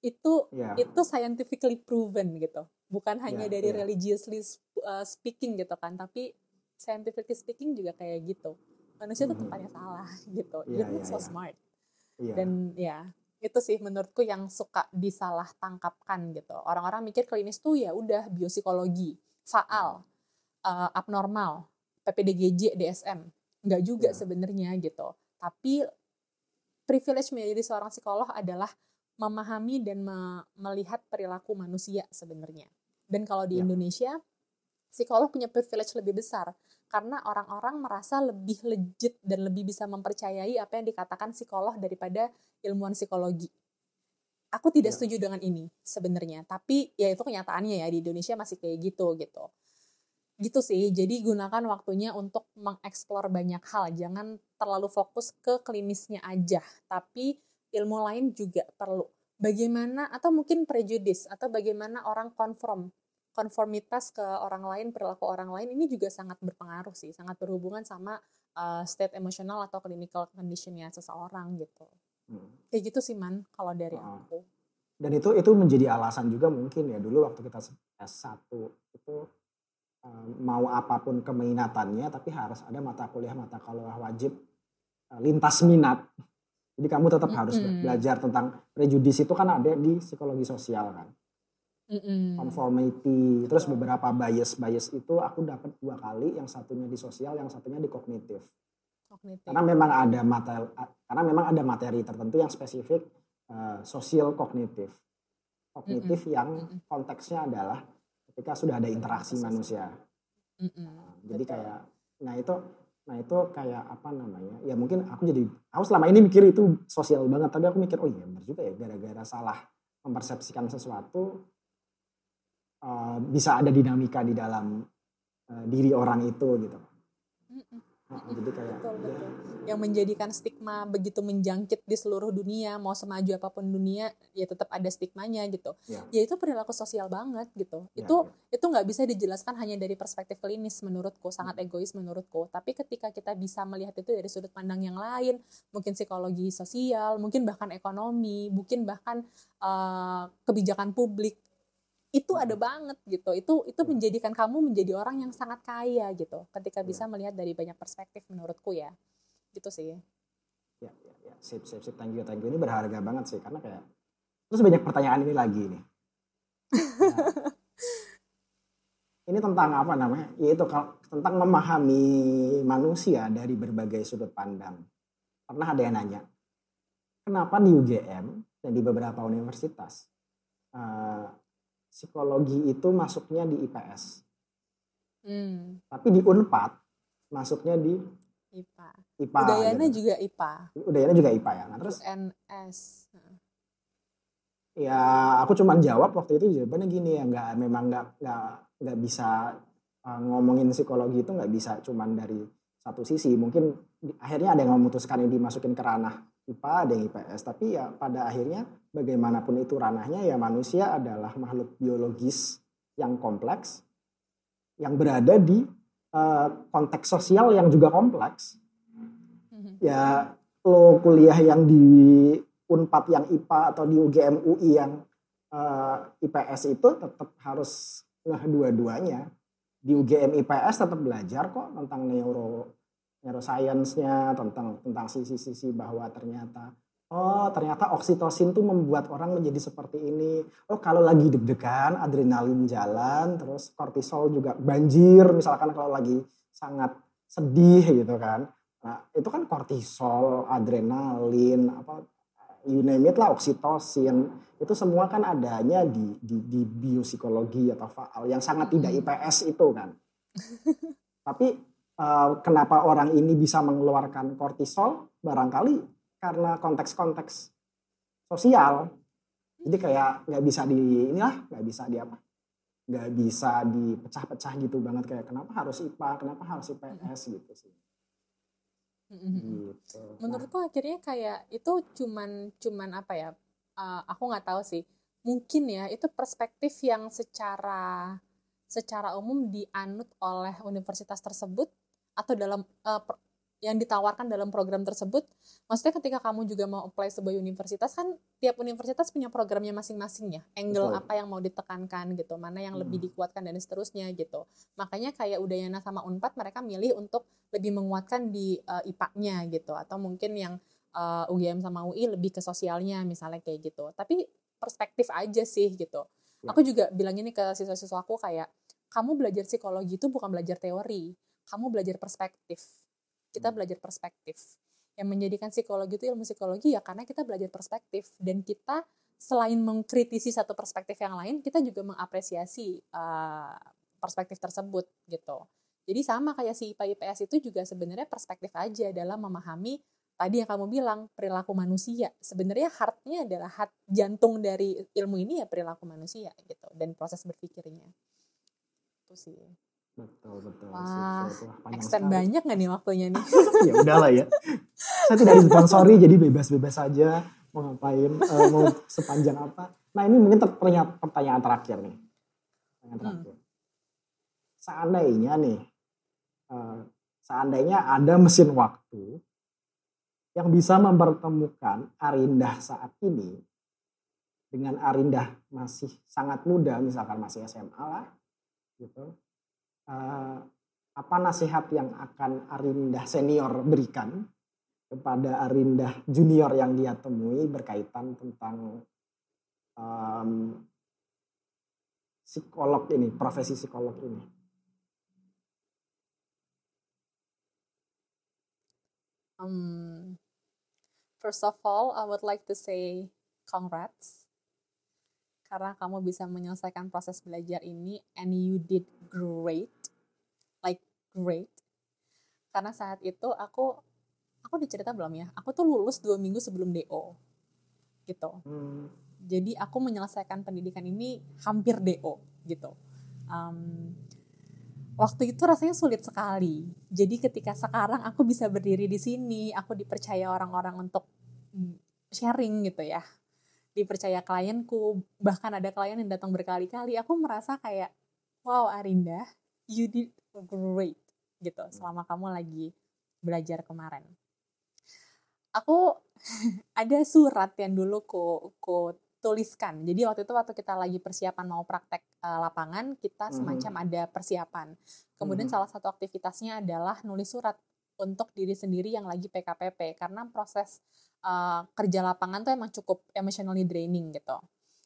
itu yeah. itu scientifically proven gitu bukan hanya yeah, dari yeah. religiously uh, speaking gitu kan tapi scientifically speaking juga kayak gitu manusia itu mm -hmm. tempatnya salah gitu yeah, yeah, so yeah. smart yeah. dan ya itu sih menurutku yang suka disalah tangkapkan gitu orang-orang mikir klinis tuh ya udah biopsikologi faal uh, abnormal PPDGJ DSM nggak juga yeah. sebenarnya gitu tapi privilege menjadi seorang psikolog adalah memahami dan me melihat perilaku manusia sebenarnya dan kalau di yeah. Indonesia psikolog punya privilege lebih besar karena orang-orang merasa lebih legit dan lebih bisa mempercayai apa yang dikatakan psikolog daripada ilmuwan psikologi. Aku tidak yeah. setuju dengan ini sebenarnya, tapi ya itu kenyataannya ya di Indonesia masih kayak gitu gitu gitu sih jadi gunakan waktunya untuk mengeksplor banyak hal jangan terlalu fokus ke klinisnya aja tapi ilmu lain juga perlu bagaimana atau mungkin prejudis atau bagaimana orang konform konformitas ke orang lain perilaku orang lain ini juga sangat berpengaruh sih sangat berhubungan sama uh, state emosional atau clinical conditionnya seseorang gitu. Hmm. kayak gitu sih man kalau dari uh, aku. Dan itu itu menjadi alasan juga mungkin ya dulu waktu kita S1 itu mau apa pun keminatannya tapi harus ada mata kuliah mata kuliah wajib eh, lintas minat. Jadi kamu tetap mm -hmm. harus belajar tentang prejudis itu kan ada di psikologi sosial kan mm -hmm. conformity terus beberapa bias bias itu aku dapat dua kali yang satunya di sosial yang satunya di kognitif Kognitif. Karena memang ada materi, karena memang ada materi tertentu yang spesifik uh, sosial kognitif. Kognitif mm -hmm. yang konteksnya adalah ketika sudah ada interaksi manusia. Mm -mm. Jadi Betul. kayak, nah itu, nah itu kayak apa namanya? Ya mungkin aku jadi, aku selama ini mikir itu sosial banget, tapi aku mikir oh iya benar juga ya, gara-gara salah mempersepsikan sesuatu uh, bisa ada dinamika di dalam uh, diri orang itu gitu. Mm -mm. Nah, jadi kayak betul, betul. Ya. yang menjadikan stigma begitu menjangkit di seluruh dunia mau semaju apa pun dunia ya tetap ada stigmanya gitu ya, ya itu perilaku sosial banget gitu ya, itu ya. itu nggak bisa dijelaskan hanya dari perspektif klinis menurutku sangat hmm. egois menurutku tapi ketika kita bisa melihat itu dari sudut pandang yang lain mungkin psikologi sosial mungkin bahkan ekonomi mungkin bahkan uh, kebijakan publik itu ada banget gitu. Itu itu menjadikan kamu menjadi orang yang sangat kaya gitu ketika bisa melihat dari banyak perspektif menurutku ya. Gitu sih. Ya ya ya. Sip sip sip. Thank you thank you. Ini berharga banget sih karena kayak terus banyak pertanyaan ini lagi nih. Nah, ini tentang apa namanya? Yaitu tentang memahami manusia dari berbagai sudut pandang. Pernah ada yang nanya kenapa di UGM dan di beberapa universitas uh, psikologi itu masuknya di IPS. Hmm. Tapi di Unpad masuknya di IPA. IPA. Udayana gitu. juga IPA. Udayana juga IPA ya. Nah, terus NS. Ya, aku cuma jawab waktu itu jawabannya gini ya, nggak memang nggak nggak nggak bisa uh, ngomongin psikologi itu nggak bisa cuma dari satu sisi. Mungkin akhirnya ada yang memutuskan ini dimasukin ke ranah IPA, ada yang IPS. Tapi ya pada akhirnya bagaimanapun itu ranahnya ya manusia adalah makhluk biologis yang kompleks yang berada di uh, konteks sosial yang juga kompleks. Mm-hmm. Ya lo kuliah yang di Unpad yang IPA atau di UGM UI yang uh, eh, IPS itu tetap harus ngeh dua-duanya. Di UGM IPS tetap belajar kok tentang neuro neuroscience-nya tentang tentang sisi-sisi bahwa ternyata oh ternyata oksitosin tuh membuat orang menjadi seperti ini. Oh kalau lagi deg-degan adrenalin jalan, terus kortisol juga banjir misalkan kalau lagi sangat sedih gitu kan. Nah, itu kan kortisol, adrenalin, apa you name it lah oksitosin itu semua kan adanya di di, di biopsikologi atau faal yang sangat tidak hmm. IPS itu kan. Tapi uh, kenapa orang ini bisa mengeluarkan kortisol? Barangkali karena konteks-konteks sosial. Jadi kayak nggak bisa di inilah nggak bisa di apa nggak bisa dipecah-pecah gitu banget. Kayak kenapa harus IPA kenapa harus IPS gitu sih. Gitu. menurutku akhirnya kayak itu cuman cuman apa ya? Uh, aku nggak tahu sih. Mungkin ya itu perspektif yang secara secara umum dianut oleh universitas tersebut atau dalam uh, yang ditawarkan dalam program tersebut. Maksudnya ketika kamu juga mau apply sebuah universitas kan tiap universitas punya programnya masing-masing ya. Angle Betul. apa yang mau ditekankan gitu, mana yang hmm. lebih dikuatkan dan seterusnya gitu. Makanya kayak Udayana sama Unpad mereka milih untuk lebih menguatkan di uh, IPA-nya gitu atau mungkin yang uh, eh, UGM sama UI lebih ke sosialnya misalnya kayak gitu. Tapi perspektif aja sih gitu. Ya. Aku juga bilang ini ke siswa-siswa aku kayak kamu belajar psikologi itu bukan belajar teori, kamu belajar perspektif kita hmm. belajar perspektif. Yang menjadikan psikologi itu ilmu psikologi ya karena kita belajar perspektif dan kita selain mengkritisi satu perspektif yang lain, kita juga mengapresiasi uh, perspektif tersebut gitu. Jadi sama kayak si IPA IPS itu juga sebenarnya perspektif aja dalam memahami tadi yang kamu bilang perilaku manusia. Sebenarnya heartnya adalah heart jantung dari ilmu ini ya perilaku manusia gitu dan proses berpikirnya. Itu sih. Betul betul. Wah, extend banyak nggak nih waktunya nih? ya udahlah ya. Saya tidak disponsori jadi bebas-bebas saja mau ngapain, uh, mau sepanjang apa. Nah ini mungkin pertanyaan, pertanyaan terakhir nih. Pertanyaan hmm. terakhir. Hmm. Seandainya nih, uh, seandainya ada mesin waktu yang bisa mempertemukan Arindah saat ini dengan Arindah masih sangat muda, misalkan masih SMA lah, gitu uh, apa nasihat yang akan Arindah senior berikan kepada Arindah junior yang dia temui berkaitan tentang um, psikolog ini, profesi psikolog ini? Um, first of all, I would like to say congrats karena kamu bisa menyelesaikan proses belajar ini and you did great great. Karena saat itu aku aku dicerita belum ya? Aku tuh lulus dua minggu sebelum do gitu. Hmm. jadi aku menyelesaikan pendidikan ini hampir do gitu. Um, waktu itu rasanya sulit sekali. Jadi ketika sekarang aku bisa berdiri di sini aku dipercaya orang-orang untuk sharing gitu ya. Dipercaya klienku bahkan ada klien yang datang berkali-kali. Aku merasa kayak wow Arinda you did great gitu selama kamu lagi belajar kemarin aku ada surat yang dulu ku, ku tuliskan jadi waktu itu waktu kita lagi persiapan mau praktek uh, lapangan kita hmm. semacam hmm. ada persiapan kemudian hmm. salah satu aktivitasnya adalah nulis surat untuk diri sendiri yang lagi PKPP karena proses uh, kerja lapangan tuh emang cukup emotionally draining gitu.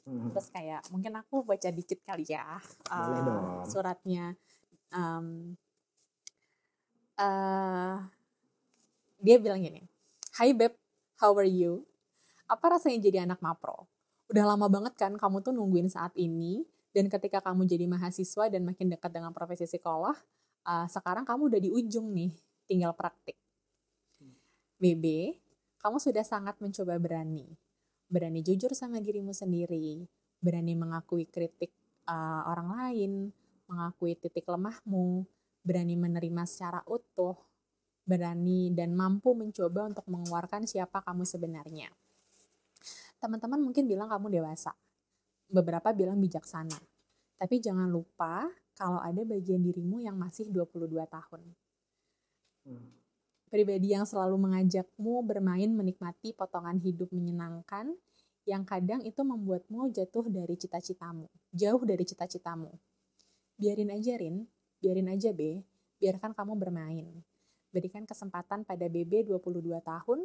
Hmm. Terus kayak mungkin aku baca dikit kali ya uh, suratnya. Um, uh, dia bilang gini, Hai Beb, how are you? Apa rasanya jadi anak mapro? Udah lama banget kan kamu tuh nungguin saat ini, dan ketika kamu jadi mahasiswa dan makin dekat dengan profesi sekolah, uh, sekarang kamu udah di ujung nih tinggal praktik. BB, kamu sudah sangat mencoba berani. Berani jujur sama dirimu sendiri, berani mengakui kritik uh, orang lain, mengakui titik lemahmu, berani menerima secara utuh, berani dan mampu mencoba untuk mengeluarkan siapa kamu sebenarnya. Teman-teman mungkin bilang kamu dewasa. Beberapa bilang bijaksana. Tapi jangan lupa kalau ada bagian dirimu yang masih 22 tahun. Pribadi yang selalu mengajakmu bermain menikmati potongan hidup menyenangkan yang kadang itu membuatmu jatuh dari cita-citamu, jauh dari cita-citamu. Biarin aja Rin, biarin aja B, biarkan kamu bermain. Berikan kesempatan pada BB 22 tahun,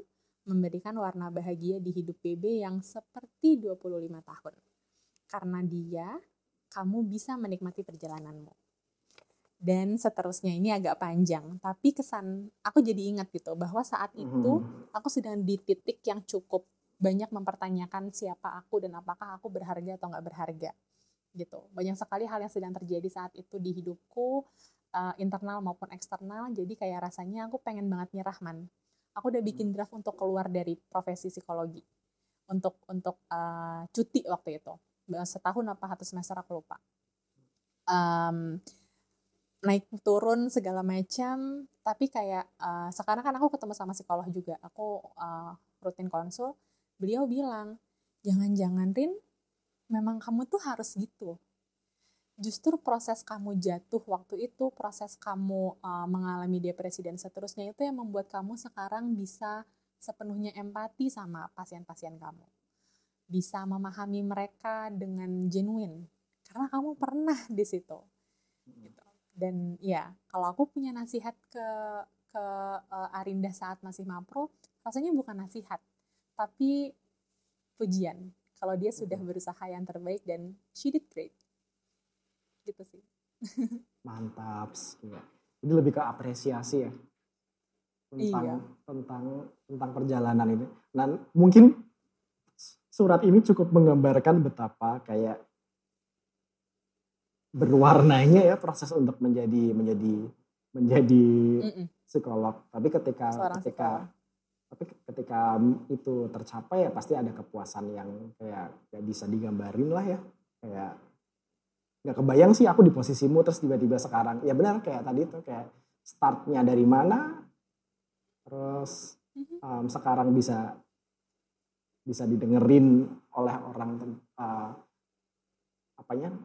memberikan warna bahagia di hidup BB yang seperti 25 tahun. Karena dia, kamu bisa menikmati perjalananmu dan seterusnya ini agak panjang tapi kesan aku jadi ingat gitu bahwa saat itu mm-hmm. aku sedang di titik yang cukup banyak mempertanyakan siapa aku dan apakah aku berharga atau nggak berharga gitu. Banyak sekali hal yang sedang terjadi saat itu di hidupku uh, internal maupun eksternal. Jadi kayak rasanya aku pengen banget nyerah man. Aku udah bikin draft untuk keluar dari profesi psikologi. Untuk untuk uh, cuti waktu itu. Setahun apa satu semester aku lupa. Um, naik turun segala macam. Tapi kayak uh, sekarang kan aku ketemu sama psikolog juga. Aku uh, rutin konsul. Beliau bilang jangan-jangan Rin memang kamu tuh harus gitu justru proses kamu jatuh waktu itu, proses kamu uh, mengalami depresi dan seterusnya itu yang membuat kamu sekarang bisa sepenuhnya empati sama pasien-pasien kamu. Bisa memahami mereka dengan genuine karena kamu pernah di situ. Gitu. Dan ya, kalau aku punya nasihat ke ke uh, Arinda saat masih mapro, rasanya bukan nasihat, tapi pujian. Kalau dia sudah berusaha yang terbaik dan she did great gitu sih mantap ya. ini lebih ke apresiasi ya tentang iya. tentang tentang perjalanan ini dan mungkin surat ini cukup menggambarkan betapa kayak berwarnanya ya proses untuk menjadi menjadi menjadi mm -mm. psikolog tapi ketika Seorang ketika psikolog. Tapi ketika itu tercapai ya pasti ada kepuasan yang kayak kayak bisa digambarin lah ya. Kayak nggak kebayang sih aku di posisimu terus tiba-tiba sekarang. Ya benar kayak tadi tuh kayak startnya dari mana terus um, sekarang bisa bisa didengerin oleh orang uh, apanya?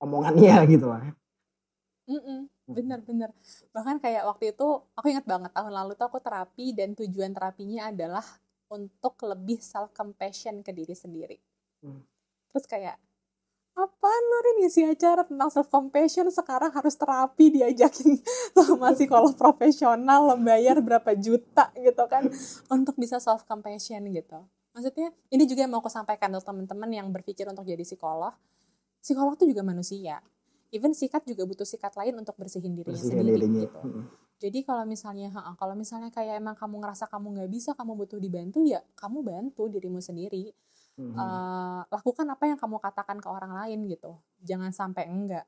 Omongannya gitu lah bener-bener bahkan kayak waktu itu aku ingat banget tahun lalu tuh aku terapi dan tujuan terapinya adalah untuk lebih self compassion ke diri sendiri. Hmm. terus kayak apa lu ngisi acara tentang self compassion sekarang harus terapi diajakin sama psikolog profesional lo bayar berapa juta gitu kan untuk bisa self compassion gitu. Maksudnya ini juga yang mau aku sampaikan untuk teman-teman yang berpikir untuk jadi psikolog. Psikolog itu juga manusia even sikat juga butuh sikat lain untuk bersihin dirinya bersihin sendiri dirinya. gitu jadi kalau misalnya kalau misalnya kayak emang kamu ngerasa kamu nggak bisa kamu butuh dibantu ya kamu bantu dirimu sendiri hmm. uh, lakukan apa yang kamu katakan ke orang lain gitu jangan sampai enggak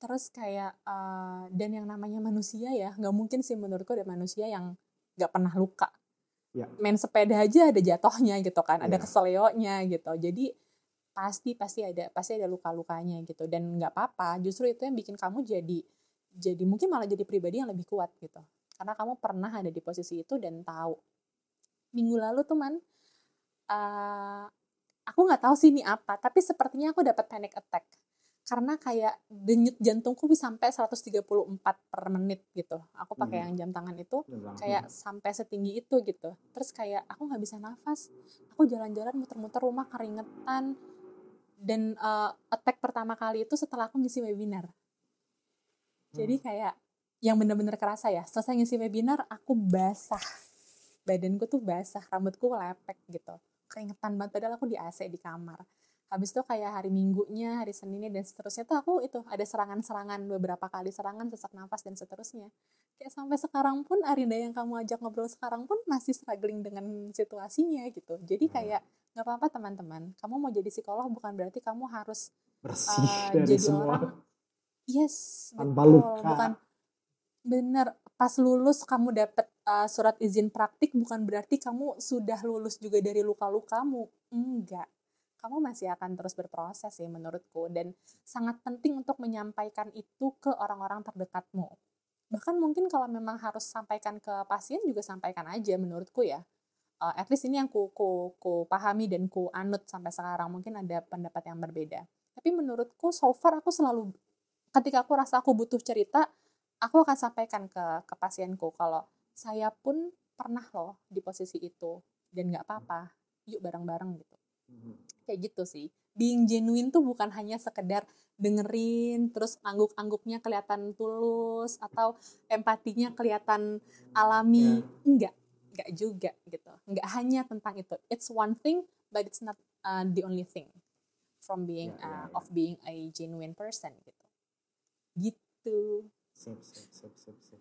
terus kayak uh, dan yang namanya manusia ya nggak mungkin sih menurutku ada manusia yang nggak pernah luka ya. main sepeda aja ada jatohnya gitu kan ada ya. keseleonya gitu jadi pasti pasti ada pasti ada luka lukanya gitu. Dan nggak apa-apa justru itu yang bikin kamu jadi jadi mungkin malah jadi pribadi yang lebih kuat gitu. Karena kamu pernah ada di posisi itu dan tahu. Minggu lalu tuh man uh, aku nggak tahu sih ini apa tapi sepertinya aku dapat panic attack. Karena kayak denyut jantungku bisa sampai 134 per menit gitu. Aku pakai hmm. yang jam tangan itu kayak sampai setinggi itu gitu. Terus kayak aku nggak bisa nafas. Aku jalan-jalan muter-muter rumah keringetan dan uh, attack pertama kali itu setelah aku ngisi webinar. Jadi hmm. kayak yang bener-bener kerasa ya selesai ngisi webinar aku basah. Badanku tuh basah rambutku lepek gitu. Keringetan banget padahal aku di AC di kamar. Habis itu kayak hari minggunya hari seninnya dan seterusnya tuh aku itu ada serangan-serangan beberapa kali serangan sesak nafas dan seterusnya. Kayak sampai sekarang pun Arinda yang kamu ajak ngobrol sekarang pun masih struggling dengan situasinya gitu. Jadi hmm. Nggak apa-apa teman-teman kamu mau jadi psikolog bukan berarti kamu harus bersih uh, dari jadi semua orang yes betul bukan bener pas lulus kamu dapat uh, surat izin praktik bukan berarti kamu sudah lulus juga dari luka-lukamu. Enggak. Kamu masih akan terus berproses sih menurutku dan sangat penting untuk menyampaikan itu ke orang-orang terdekatmu. Bahkan mungkin kalau memang harus sampaikan ke pasien juga sampaikan aja menurutku ya. Uh, at least ini yang ku, ku, ku pahami dan ku anut sampai sekarang. Mungkin ada pendapat yang berbeda. Tapi menurutku so far aku selalu ketika aku rasa aku butuh cerita, aku akan sampaikan ke ke pasienku kalau saya pun pernah loh di posisi itu dan nggak apa-apa yuk bareng-bareng gitu hmm. kayak gitu sih being genuine tuh bukan hanya sekedar dengerin terus angguk-angguknya kelihatan tulus atau empatinya kelihatan alami yeah. enggak enggak juga gitu. Enggak hanya tentang itu. It's one thing but it's not uh, the only thing from being yeah, yeah, uh, of being a genuine person gitu. Gitu. Sip sip sip sip sip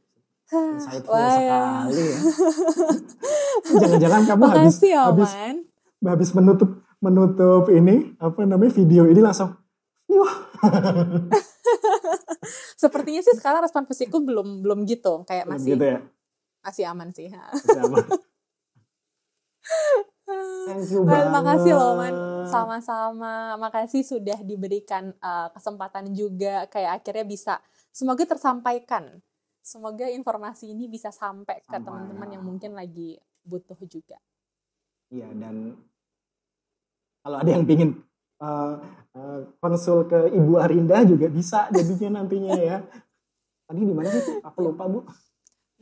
Insightful Wah, sekali ya. Jangan-jangan kamu habis, ya, habis habis menutup menutup ini apa namanya video ini langsung Sepertinya sih sekarang respon fisikku belum belum gitu, kayak masih gitu ya? Masih aman sih. Masih aman. Thank you banget. Makasih loh Man, sama-sama. Makasih sudah diberikan uh, kesempatan juga kayak akhirnya bisa semoga tersampaikan semoga informasi ini bisa sampai ke teman-teman yang mungkin lagi butuh juga. Iya dan kalau ada yang pingin uh, uh, konsul ke Ibu Arinda juga bisa jadinya nantinya ya. Tadi di mana sih? Aku lupa Bu.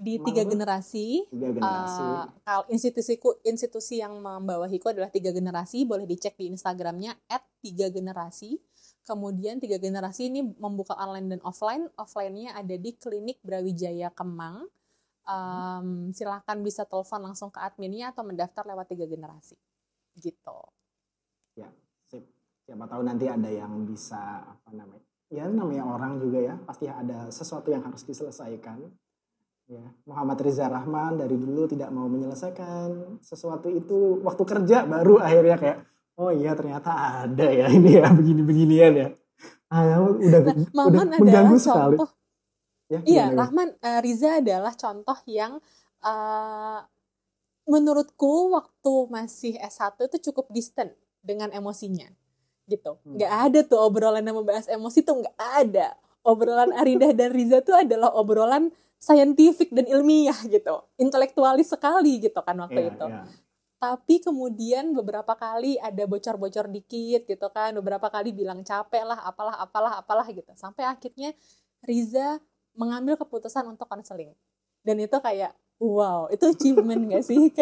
Di tiga generasi. Tiga generasi. Uh, institusiku institusi yang membawahiku adalah tiga generasi. Boleh dicek di Instagramnya @tiga generasi. Kemudian tiga generasi ini membuka online dan offline. Offline-nya ada di klinik Brawijaya Kemang. Um, silahkan bisa telepon langsung ke adminnya atau mendaftar lewat tiga generasi. Gitu. Ya, sip. Siapa tahu nanti ada yang bisa apa namanya? Ya namanya orang juga ya, pasti ada sesuatu yang harus diselesaikan. Ya, Muhammad Riza Rahman dari dulu tidak mau menyelesaikan sesuatu itu waktu kerja baru akhirnya kayak oh iya ternyata ada ya ini ya begini-beginian ya. Ah, udah nah, udah mengganggu sekali. Ya, iya, gimana? Rahman uh, Riza adalah contoh yang uh, menurutku waktu masih S1 itu cukup distant dengan emosinya gitu. Hmm. Nggak ada tuh obrolan yang membahas emosi tuh nggak ada. Obrolan Arida dan Riza tuh adalah obrolan saintifik dan ilmiah gitu. Intelektualis sekali gitu kan waktu yeah, itu. Yeah tapi kemudian beberapa kali ada bocor-bocor dikit gitu kan. Beberapa kali bilang capek lah apalah apalah apalah gitu. Sampai akhirnya Riza mengambil keputusan untuk konseling dan itu kayak wow itu achievement gak sih?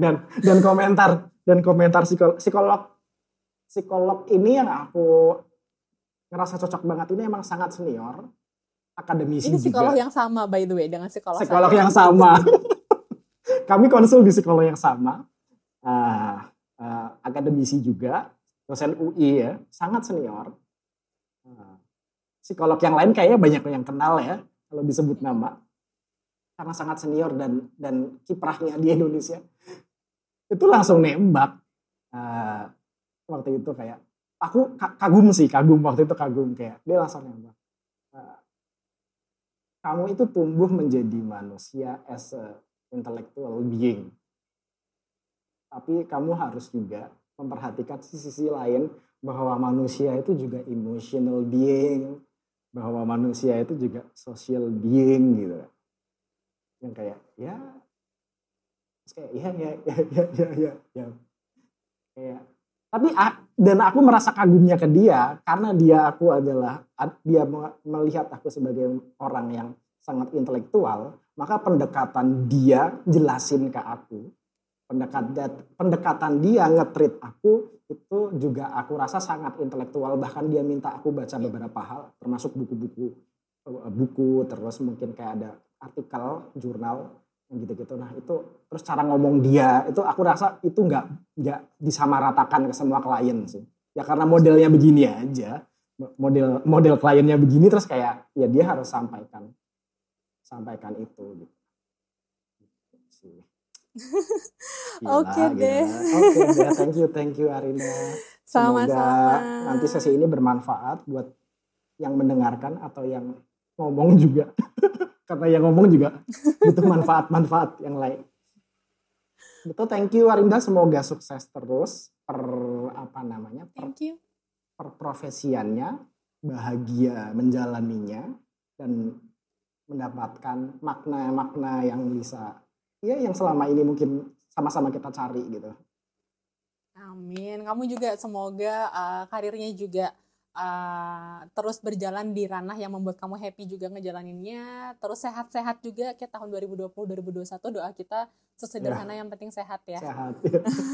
Dan dan komentar dan komentar psikolog psikolog psikolog ini yang aku ngerasa cocok banget ini emang sangat senior akademisi ini psikolog juga. yang sama by the way dengan psikolog psikolog yang sama kami konsul di sekolah yang sama, uh, uh, akademisi juga, dosen UI ya, sangat senior. Uh, psikolog yang lain kayaknya banyak yang kenal ya, kalau disebut nama, karena sangat senior dan dan kiprahnya di Indonesia. Itu langsung nembak. Uh, waktu itu kayak aku kagum sih, kagum waktu itu kagum kayak dia langsung nembak. Kamu itu tumbuh menjadi manusia as a intellectual being. Tapi kamu harus juga memperhatikan sisi-sisi lain bahwa manusia itu juga emotional being, bahwa manusia itu juga social being gitu. Yang kayak ya kayak ya ya ya ya ya ya, ya. kayak tapi dan aku merasa kagumnya ke dia karena dia aku adalah dia melihat aku sebagai orang yang sangat intelektual maka pendekatan dia jelasin ke aku. Pendekatan pendekatan dia ngetrit aku itu juga aku rasa sangat intelektual. Bahkan dia minta aku baca beberapa hal termasuk buku-buku eh, buku terus mungkin kayak ada artikel jurnal gitu-gitu nah itu terus cara ngomong dia itu aku rasa itu nggak nggak disamaratakan ke semua klien sih ya karena modelnya begini aja model model kliennya begini terus kayak ya dia harus sampaikan sampaikan itu gitu. Oke deh. Oke deh. Thank you, thank you Arinda. Sama-sama. nanti sesi ini bermanfaat buat yang mendengarkan atau yang ngomong juga. Karena yang ngomong juga butuh manfaat-manfaat yang lain. Betul, thank you Arinda. Semoga sukses terus per apa namanya? Per, thank you. Per profesiannya, bahagia menjalaninya dan mendapatkan makna-makna yang bisa ya yang selama ini mungkin sama-sama kita cari gitu. Amin. Kamu juga semoga uh, karirnya juga uh, terus berjalan di ranah yang membuat kamu happy juga ngejalaninnya. Terus sehat-sehat juga kayak tahun 2020 2021 doa kita sesederhana ya. yang penting sehat ya. Sehat.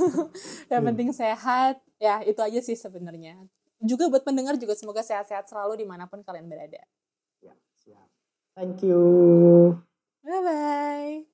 yang penting sehat. Ya, itu aja sih sebenarnya. Juga buat pendengar juga semoga sehat-sehat selalu di mana pun kalian berada. Thank you. Bye bye.